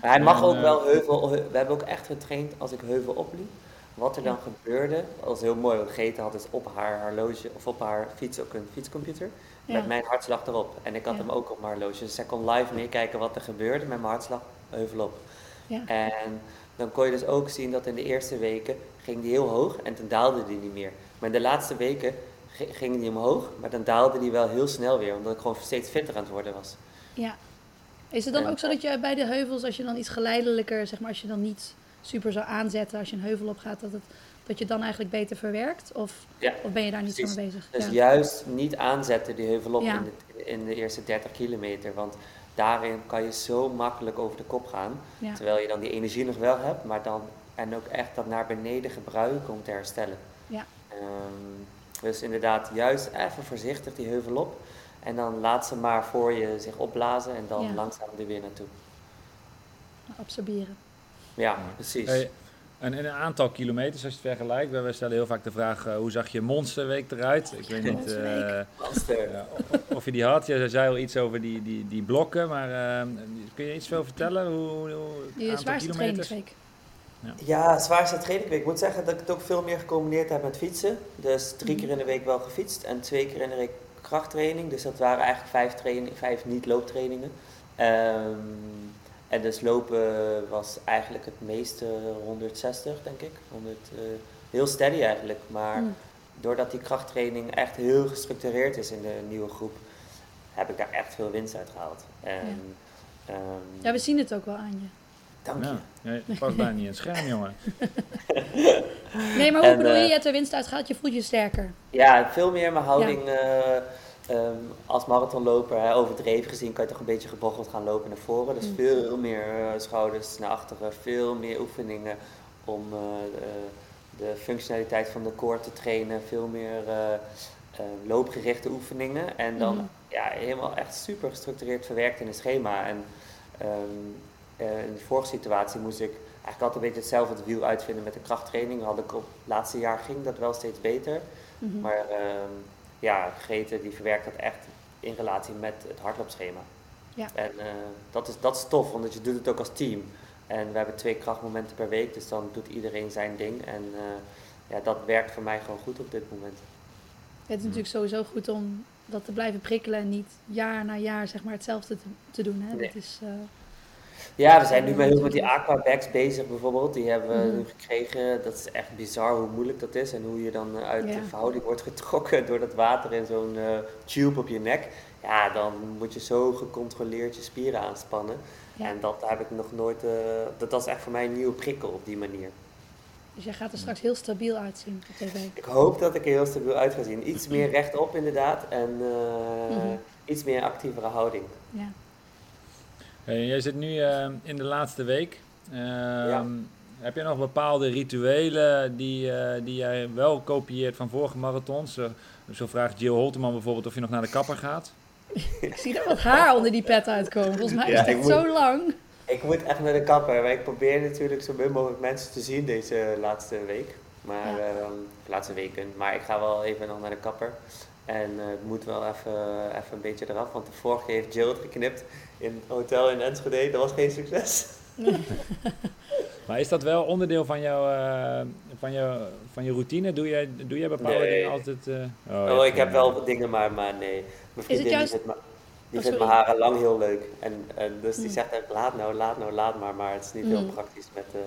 Maar hij mag ook eh, wel heuvel. heu- we hebben ook echt getraind als ik heuvel opliep. Wat er dan gebeurde, was heel mooi. Want had dus op haar horloge of op haar fiets ook een fietscomputer. Ja. Met mijn hartslag erop. En ik had Ja. hem ook op mijn horloge. Dus zij kon live meekijken wat er gebeurde met mijn hartslag heuvel op. Ja. En dan kon je dus ook zien dat in de eerste weken ging die heel hoog en toen daalde die niet meer. Maar in de laatste weken gi- ging die omhoog, maar dan daalde die wel heel snel weer. Omdat ik gewoon steeds fitter aan het worden was. Ja. Is het dan En- ook zo dat je bij de heuvels, als je dan iets geleidelijker, zeg maar, als je dan niet super zou aanzetten als je een heuvel op gaat, dat, het, dat je dan eigenlijk beter verwerkt? Of, Ja, of ben je daar niet zo precies. mee bezig? Dus ja. juist niet aanzetten die heuvel op Ja. in, de, in de eerste 30 kilometer. Want daarin kan je zo makkelijk over de kop gaan. Ja. Terwijl je dan die energie nog wel hebt, maar dan en ook echt dat naar beneden gebruiken om te herstellen. Ja. Ehm, dus inderdaad, juist even voorzichtig die heuvel op. En dan laat ze maar voor je zich opblazen en dan Ja. langzaam er weer naartoe. Absorberen. Ja, precies. Hey, en in een aantal kilometers, als je het vergelijkt, we we stellen heel vaak de vraag, eh, hoe zag je monsterweek eruit? Ik weet niet eh, ja, of- je die had. Je zei al iets over die, die, die blokken, maar eh, kun je iets veel vertellen? Hoe, hoe, Die aantal zwaarste kilometers? trainingsweek. Ja, zwaarste trainingweek. Ik moet zeggen dat ik het ook veel meer gecombineerd heb met fietsen. Dus drie keer in de week wel gefietst en twee keer in de week krachttraining. Dus dat waren eigenlijk vijf, training, vijf niet-looptrainingen. Ehm, en dus lopen was eigenlijk het meeste 160, denk ik. 100, eh, heel steady eigenlijk. Maar Mm. doordat die krachttraining echt heel gestructureerd is in de nieuwe groep, heb ik daar echt veel winst uit gehaald. En, ehm, Ja, we zien het ook wel aan je. dank je. Ja, ja, je past bijna niet in het scherm, jongen. Nee, maar hoe En, bedoel je, eh, je hebt er winst uit gehaald, je voelt je sterker. Ja, veel meer mijn houding eh, ehm, als marathonloper. Hè, overdreven gezien kan je toch een beetje gebocheld gaan lopen naar voren. Dus Mm. veel meer eh, schouders naar achteren, veel meer oefeningen om eh, de, de functionaliteit van de core te trainen. Veel meer eh, eh, loopgerichte oefeningen. En dan Mhm. ja, helemaal echt super gestructureerd verwerkt in een schema. En ehm, eh, in de vorige situatie moest ik eigenlijk altijd een beetje hetzelfde het wiel uitvinden met de krachttraining. Had ik op het laatste jaar ging dat wel steeds beter. Mhm. Maar ehm, ja, Grete die verwerkt dat echt in relatie met het hardloopschema. Ja. En eh, dat, is, dat is tof, want je doet het ook als team. En we hebben twee krachtmomenten per week, dus dan doet iedereen zijn ding. En eh, ja, dat werkt voor mij gewoon goed op dit moment. Het is natuurlijk sowieso goed om dat te blijven prikkelen en niet jaar na jaar zeg maar hetzelfde te, te doen. Hè? Nee. Dat is, eh, Ja, we zijn nu met, heel met die aquabags bezig bijvoorbeeld. Die hebben we Mhm. nu gekregen. Dat is echt bizar hoe moeilijk dat is. En hoe je dan eh, uit Ja. de verhouding wordt getrokken door dat water in zo'n eh, tube op je nek. Ja, dan moet je zo gecontroleerd je spieren aanspannen. Ja. En dat heb ik nog nooit... eh, dat, dat is echt voor mij een nieuwe prikkel op die manier. dus jij gaat er straks heel stabiel uitzien op tv. Ik hoop dat ik er heel stabiel uit ga zien. Iets meer rechtop inderdaad. En Mhm. iets meer actievere houding. Ja. Hey, jij zit nu eh, in de laatste week. Ehm, Heb je nog bepaalde rituelen die, eh, die jij wel kopieert van vorige marathons? Zo, zo vraagt Jill Holteman bijvoorbeeld of je nog naar de kapper gaat. Ik zie er wat haar onder die pet uitkomen. Volgens mij is Ja, het ik echt moet- zo lang. Ik moet echt naar de kapper. Maar ik probeer natuurlijk zo min mogelijk mensen te zien deze laatste week. Maar, Ja. ehm, laatste weken. Maar ik ga wel even nog naar de kapper. En eh, het moet wel even, even een beetje eraf. Want de vorige keer heeft Jill het geknipt in het hotel in Enschede. Dat was geen succes. Maar is dat wel onderdeel van, jouw, eh, van, jou, van je routine? Doe jij, doe jij bepaalde Nee. dingen altijd? eh, Oh, hebt ik heb wel wat dingen, maar, maar nee. Mijn vriendin die juist- vindt, die Oh, vindt mijn haren lang heel leuk. En, en dus die Mm. zegt echt, laat nou, laat nou, laat maar. Maar het is niet heel Mm. praktisch met... eh,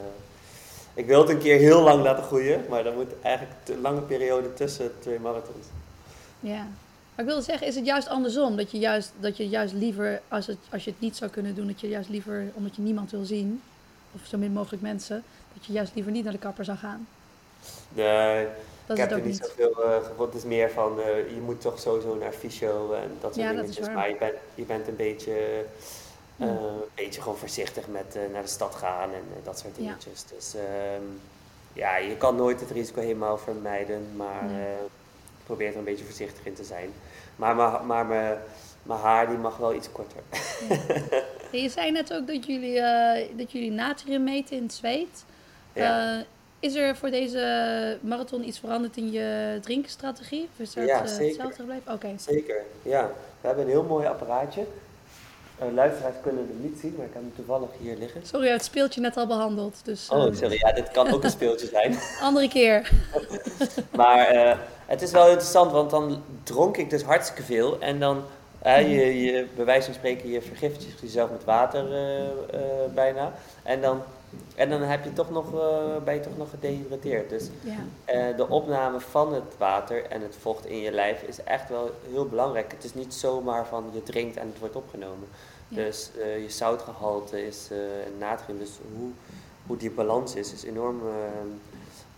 ik wil het een keer heel lang laten groeien. Maar dan moet eigenlijk een lange periode tussen twee marathons. Ja. Maar ik wilde zeggen, is het juist andersom? Dat je juist, dat je juist liever, als, het, als je het niet zou kunnen doen, dat je juist liever, omdat je niemand wil zien, of zo min mogelijk mensen, dat je juist liever niet naar de kapper zou gaan. Nee, Dat ik heb er niet niet. zoveel uh, gevonden. Het is meer van, eh, je moet toch sowieso naar fysio en dat soort Ja, dingetjes. is waar. maar je bent, je bent een beetje, eh, Mm. een beetje gewoon voorzichtig met eh, naar de stad gaan en eh, dat soort Ja. dingetjes. Dus ehm, ja, je kan nooit het risico helemaal vermijden, maar Nee. Probeer er een beetje voorzichtig in te zijn. Maar, maar, maar mijn, mijn haar die mag wel iets korter. Je zei net ook dat jullie, eh, dat jullie natrium meten in het zweet. Ja. Eh, is er voor deze marathon iets veranderd in je drinkenstrategie? Of is dat Ja, eh, zeker. hetzelfde gebleven? Oké. Zeker, ja. We hebben een heel mooi apparaatje. Uh, luisteraars kunnen het niet zien, maar ik heb hem toevallig hier liggen. Sorry, het speeltje net al behandeld. Dus, Oh, sorry. Ja, dit kan ook een speeltje zijn. Andere keer. Maar het is wel interessant, want dan dronk ik dus hartstikke veel. En dan, eh, je, je, bij wijze van spreken, je vergiftigt jezelf met water eh, eh, bijna. En dan, en dan heb je toch nog, eh, ben je toch nog gedehydrateerd. Dus Ja. de opname van het water en het vocht in je lijf is echt wel heel belangrijk. Het is niet zomaar van je drinkt en het wordt opgenomen. Ja. Dus je zoutgehalte is natrium. Dus hoe, hoe die balans is, is enorm.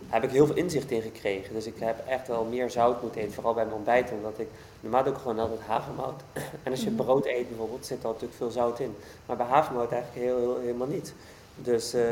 Heb ik heel veel inzicht in gekregen. Dus ik heb echt wel meer zout moeten eten, vooral bij mijn ontbijt. Omdat ik normaal doe ik gewoon altijd havermout. En als je Mhm. brood eet bijvoorbeeld, zit er natuurlijk veel zout in. Maar bij havermout eigenlijk heel, heel, helemaal niet. Dus eh,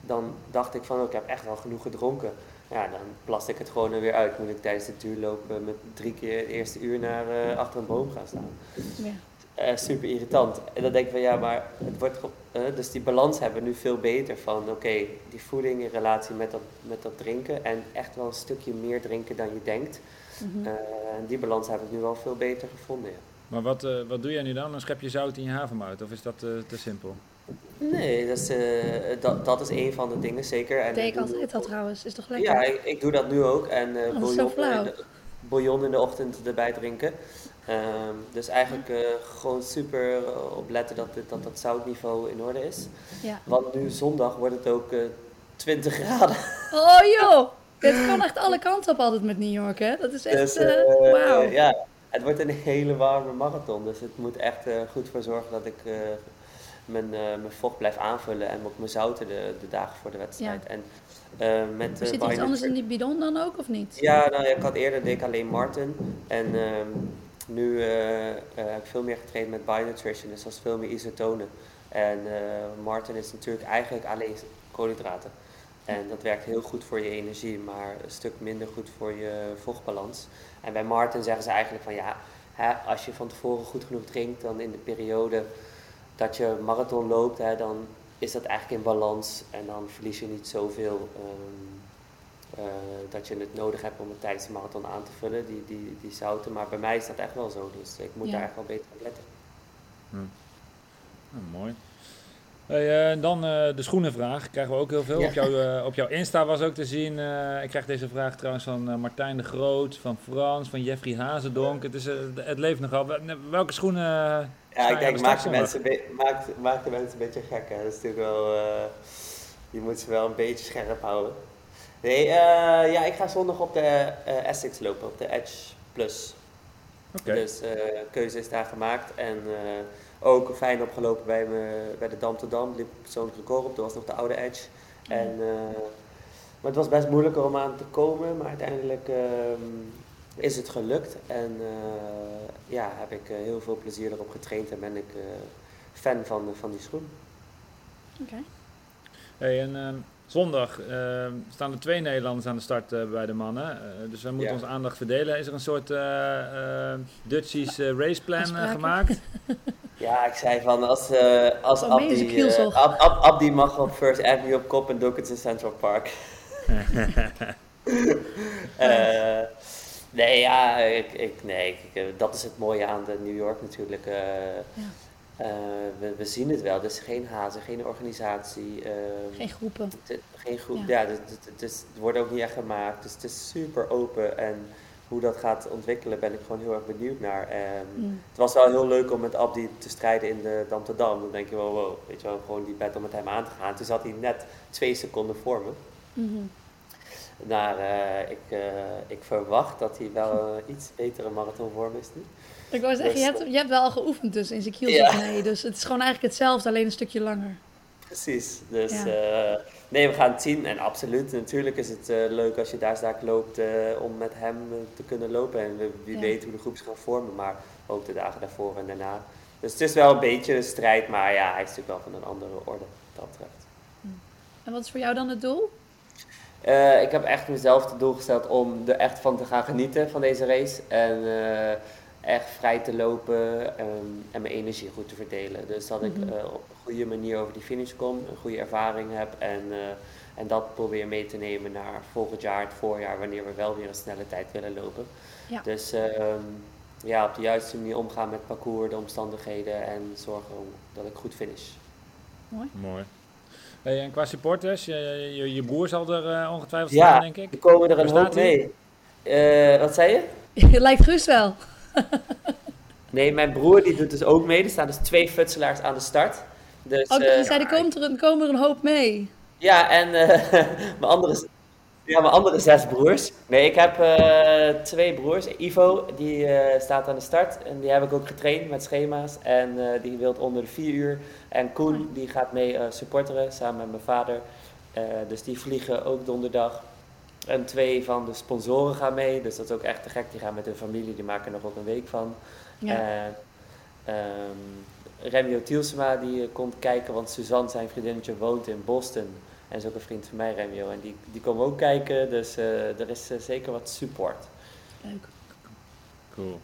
dan dacht ik van, oh, ik heb echt wel genoeg gedronken. ja, dan plast ik het gewoon er weer uit. Moet ik tijdens de duurloop eh, met drie keer het eerste uur naar eh, achter een boom gaan staan. Ja. Eh, super irritant. En dan denk ik van ja, maar het wordt eh, dus die balans hebben we nu veel beter van oké, die voeding in relatie met dat, met dat drinken en echt wel een stukje meer drinken dan je denkt. En die balans hebben we nu al veel beter gevonden. Ja. Maar wat, eh, wat doe jij nu dan? Dan schep je zout in je havermout of is dat eh, te simpel? Nee, dat is, eh, dat, dat is een van de dingen zeker. En deed ik altijd al trouwens. Is toch lekker? Ja, ik, ik doe dat nu ook. En eh Oh, dat is zo bouillon, flauw. in de, bouillon in de ochtend erbij drinken. Ehm, dus eigenlijk eh, gewoon super eh, opletten dat, dit- dat dat zoutniveau in orde is. Ja. Want nu zondag wordt het ook eh 20 graden. Oh joh! Dit kan echt alle kanten op altijd met New York, hè? Dat is echt... Dus eh, Wauw. ja, het wordt een hele warme marathon. Dus het moet echt goed voor zorgen dat ik mijn, mijn vocht blijf aanvullen. En ook mijn zouten de, de dagen voor de wedstrijd. En met Zit iets anders in die bidon dan ook, of niet? Ja, nou, ik had eerder deed ik alleen Martin. En ehm, nu eh, eh, heb ik veel meer getraind met Bionutrition, dus dat is veel meer isotonen. En eh, Martin is natuurlijk eigenlijk alleen koolhydraten. En dat werkt heel goed voor je energie, maar een stuk minder goed voor je vochtbalans. En bij Martin zeggen ze eigenlijk van ja, hè, als je van tevoren goed genoeg drinkt, dan in de periode dat je marathon loopt, hè, dan is dat eigenlijk in balans en dan verlies je niet zoveel ehm, eh, dat je het nodig hebt om het tijdens de marathon aan te vullen, die, die, die zouten. Maar bij mij is dat echt wel zo, dus ik moet Ja. daar echt wel beter op letten. Nou, mooi. Hey, eh, dan eh, de schoenenvraag. Krijgen we ook heel veel. Ja. Op, jouw, eh, op jouw Insta was ook te zien. eh, ik krijg deze vraag trouwens van eh, Martijn de Groot, van Frans, van Jeffrey Hazendonk. Het, is, het leeft nogal. Wel- Welke schoenen. Ja, ik denk, maakt de mensen, een maakt, maakt de mensen een beetje gek. Hè? Dat is natuurlijk wel, eh, je moet ze wel een beetje scherp houden. Nee, eh, ja, ik ga zondag op de eh, Essex lopen, op de Edge Plus. Dus eh keuze is daar gemaakt. En ook fijn opgelopen bij, me, bij de Dam te Dam. Liep persoonlijk record op. Dat was nog de oude Edge. En, eh, maar het was best moeilijker om aan te komen. Maar uiteindelijk ehm, is het gelukt. En ja, heb ik heel veel plezier erop getraind. En ben ik fan van, van die schoen. Oké. Hey, en ehm, zondag ehm, staan er twee Nederlanders aan de start eh, bij de mannen. Eh, dus we moeten Ja. onze aandacht verdelen. Is er een soort uh, Dutchies eh, raceplan eh, Afspraken. gemaakt? Ja, ik zei van als, eh als Oh, Abdi, zijn kielzog. Ab, Ab- Abdi mag op First Avenue op kop en doe ik het in Central Park. Eh, nee, ja, ik, ik, nee ik, dat is het mooie aan de New York natuurlijk. eh, eh, we, we zien het wel, dus geen hazen, geen organisatie. eh, Geen groepen. geen groep, Ja. ja, het, wordt ook niet echt gemaakt, dus het is super open en hoe dat gaat ontwikkelen ben ik gewoon heel erg benieuwd naar. En Mm. het was wel heel leuk om met Abdi te strijden in de Dam te Dam. Dan denk je wel, wow, weet je wel, gewoon die battle met hem aan te gaan. Toen zat hij net twee seconden voor me. Mhm. Maar eh, ik, eh, ik verwacht dat hij wel een iets betere marathonvorm is nu. Ik wou zeggen, je hebt, je hebt wel al geoefend dus in kielzog. Ja. Nee, dus het is gewoon eigenlijk hetzelfde, alleen een stukje langer. Precies. Dus Ja. eh, nee, we gaan het zien. En absoluut, natuurlijk is het eh, leuk als je daar straks loopt eh, om met hem te kunnen lopen. En wie Ja. weet hoe de groep zich gaan vormen, maar ook de dagen daarvoor en daarna. Dus het is wel een beetje een strijd, maar ja, hij is natuurlijk wel van een andere orde wat dat betreft. En wat is voor jou dan het doel? Ik heb echt mezelf het doel gesteld om er echt van te gaan genieten van deze race. En echt vrij te lopen ehm, en mijn energie goed te verdelen. Dus dat ik Mhm. eh, op een goede manier over die finish kom, een goede ervaring heb. En, eh, en dat probeer mee te nemen naar volgend jaar, het voorjaar, wanneer we wel weer een snelle tijd willen lopen. Ja. Dus ehm, ja, op de juiste manier omgaan met parcours, de omstandigheden en zorgen om- dat ik goed finish. Mooi. Hey, en qua supporters, je, je, je broer zal er eh, ongetwijfeld Ja, staan, denk ik. Er komen er een hoop mee. Eh, wat zei je? Het lijkt Guus wel. Nee, mijn broer die doet dus ook mee. Er staan dus twee futselaars aan de start. Dus, Ook dat eh, zei, er komt er, een- komen er een hoop mee. ja, en eh, mijn, andere, ja, mijn andere zes broers. Nee, ik heb eh, twee broers. Ivo, die staat aan de start. En die heb ik ook getraind met schema's. En die wilt onder de vier uur. En Koen, die gaat mee supporteren samen met mijn vader. Dus die vliegen ook donderdag. En twee van de sponsoren gaan mee. Dus dat is ook echt te gek. Die gaan met hun familie. Die maken er nog ook een week van. Ja. En ehm Remio Tielsema die eh, komt kijken, want Suzanne, zijn vriendinnetje, woont in Boston. En is ook een vriend van mij, Remio, en die, die komen ook kijken. Dus eh, er is eh, zeker wat support. Leuk. Cool.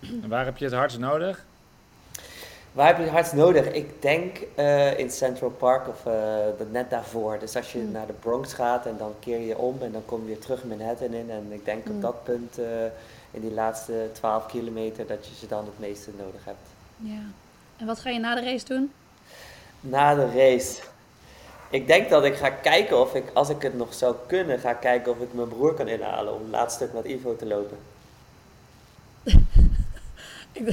En waar heb je het hardst nodig? Waar heb je het hardst nodig? Ik denk eh, in Central Park of dat net daarvoor. Dus als je Hmm. naar de Bronx gaat en dan keer je om en dan kom je weer terug Manhattan in. En ik denk Hmm. op dat punt, eh, in die laatste 12 kilometer, dat je ze dan het meeste nodig hebt. Ja. En wat ga je na de race doen? Na de race. Ik denk dat ik ga kijken of ik, als ik het nog zou kunnen, ga kijken of ik mijn broer kan inhalen om het laatste stuk met Ivo te lopen. Ik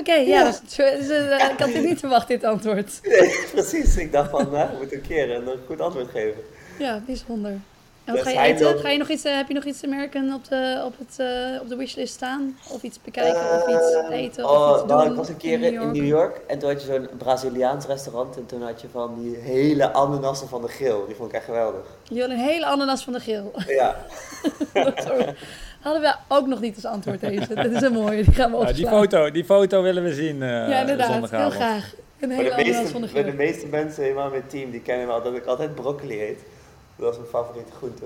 Oké, ja, dus, eh, ik had dit niet verwacht, dit antwoord. Nee, precies. Ik dacht van, nou, ik moet een keer een goed antwoord geven. Ja, bijzonder. En wat Dus ga je eten? Ga je nog iets, eh, heb je nog iets American op de, op, het, eh, op de wishlist staan? Of iets bekijken, of iets Eh, eten, of oh, iets doen? nou, ik was een keer in, York? New York en toen had je zo'n Braziliaans restaurant en toen had je van die hele ananassen van de grill. Die vond ik echt geweldig. Je wil een hele ananas van de grill. Ja, Sorry. Hadden we ook nog niet als antwoord deze. Dat is een mooie, die gaan we Ja, die, opslaan. foto, die foto willen we zien eh Ja, inderdaad. Heel graag. Een hele de, ananas meeste, van de meeste mensen helemaal in mijn team die kennen wel dat ik altijd broccoli eet. Dat is mijn favoriete groente.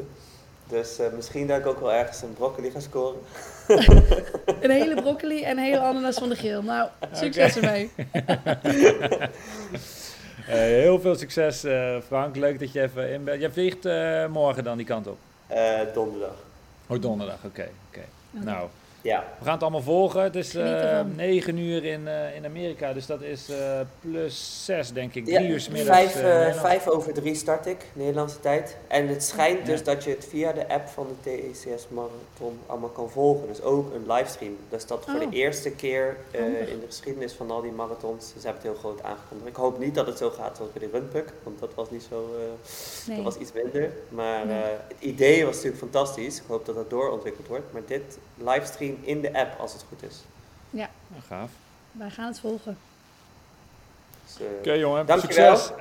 Dus eh, misschien dat ik ook wel ergens een broccoli ga scoren. Een hele broccoli en een hele ananas van de grill. Nou, succes ermee. Eh, heel veel succes eh, Frank, leuk dat je even in bent. Jij vliegt eh, morgen dan die kant op? Eh, donderdag. Oh, donderdag, oké. oké. Nou, Ja, we gaan het allemaal volgen. Het is Geniet eh ervan. 9 uur in, eh, in Amerika, dus dat is eh, plus 6 denk ik. ja 3 uur 's middags. vijf, eh, eh, Nederland. vijf over drie start ik, Nederlandse tijd. En het schijnt Ja. dus dat je het via de app van de TECS Marathon allemaal kan volgen. Dus ook een livestream. Dus dat voor Oh. de eerste keer eh, in de geschiedenis van al die marathons. Ze hebben het heel groot aangekondigd. Ik hoop niet dat het zo gaat zoals bij de Runpuck, want dat was niet zo... eh, Nee. Dat was iets minder. Maar Nee. eh, het idee was natuurlijk fantastisch. Ik hoop dat dat doorontwikkeld wordt. Maar dit livestream in de app als het goed is. Nou, gaaf. Wij gaan het volgen. Dus, eh, Oké jongen, Dankjewel. succes.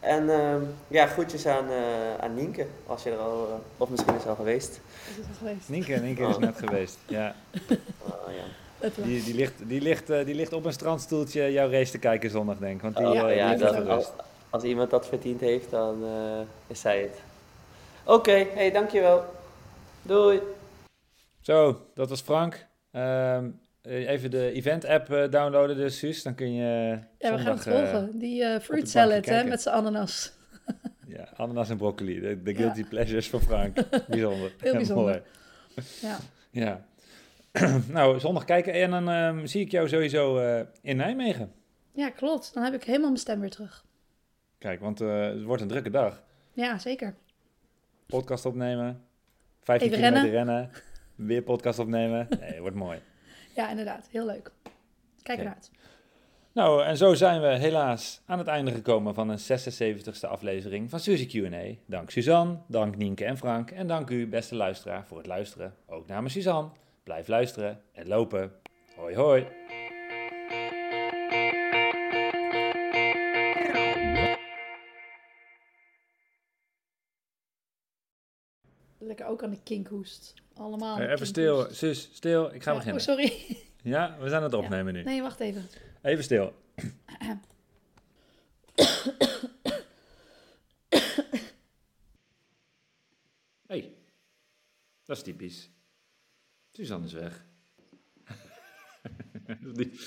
En ehm, ja, groetjes aan, eh, aan Nienke, als je er al, eh, of misschien is al geweest. Is het al geweest? Nienke, Nienke is Oh. net geweest. Ja. Ah, ja. Die, die, ligt, die, ligt, eh, die ligt op een strandstoeltje jouw race te kijken zondag, denk ik. Want die, Oh, eh, ja, dat- als, rust. als iemand dat verdiend heeft, dan eh, is zij het. Oké, hey, dankjewel. Doei. Zo, dat was Frank. Ehm, eh, even de event-app eh, downloaden dus, Suus. Dan kun je Ja, we gaan het eh, volgen. Die eh, fruit salad hè, met zijn ananas. ja, ananas en broccoli. De, de guilty Ja. pleasures van Frank. bijzonder. Heel bijzonder. Ja. Ja. nou, zondag kijken. En dan ehm, zie ik jou sowieso eh, in Nijmegen. ja, klopt. Dan heb ik helemaal mijn stem weer terug. Kijk, want eh, het wordt een drukke dag. Ja, zeker. Podcast opnemen. 15 Even kilometer rennen. Weer podcast opnemen. Nee, wordt mooi. Ja, inderdaad. Heel leuk. Kijk Oké. ernaar uit. Nou, en zo zijn we helaas aan het einde gekomen van een 76e aflevering van Suzy Q&A. Dank Suzanne, dank Nienke en Frank en dank u, beste luisteraar, voor het luisteren. Ook namens Suzanne. Blijf luisteren en lopen. Hoi hoi. Lekker ook aan de kinkhoest. Allemaal. aan de Eh, even stil. Sus, stil. Ik ga Ja, beginnen. Oh, sorry. Ja, we zijn het opnemen nu. Nee, wacht even. Even stil. hey, dat is typisch. Suzanne is weg. Die,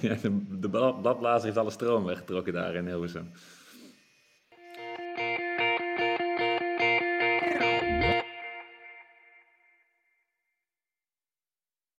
ja, de, de bladblazer heeft alle stroom weggetrokken daar in Hilversum.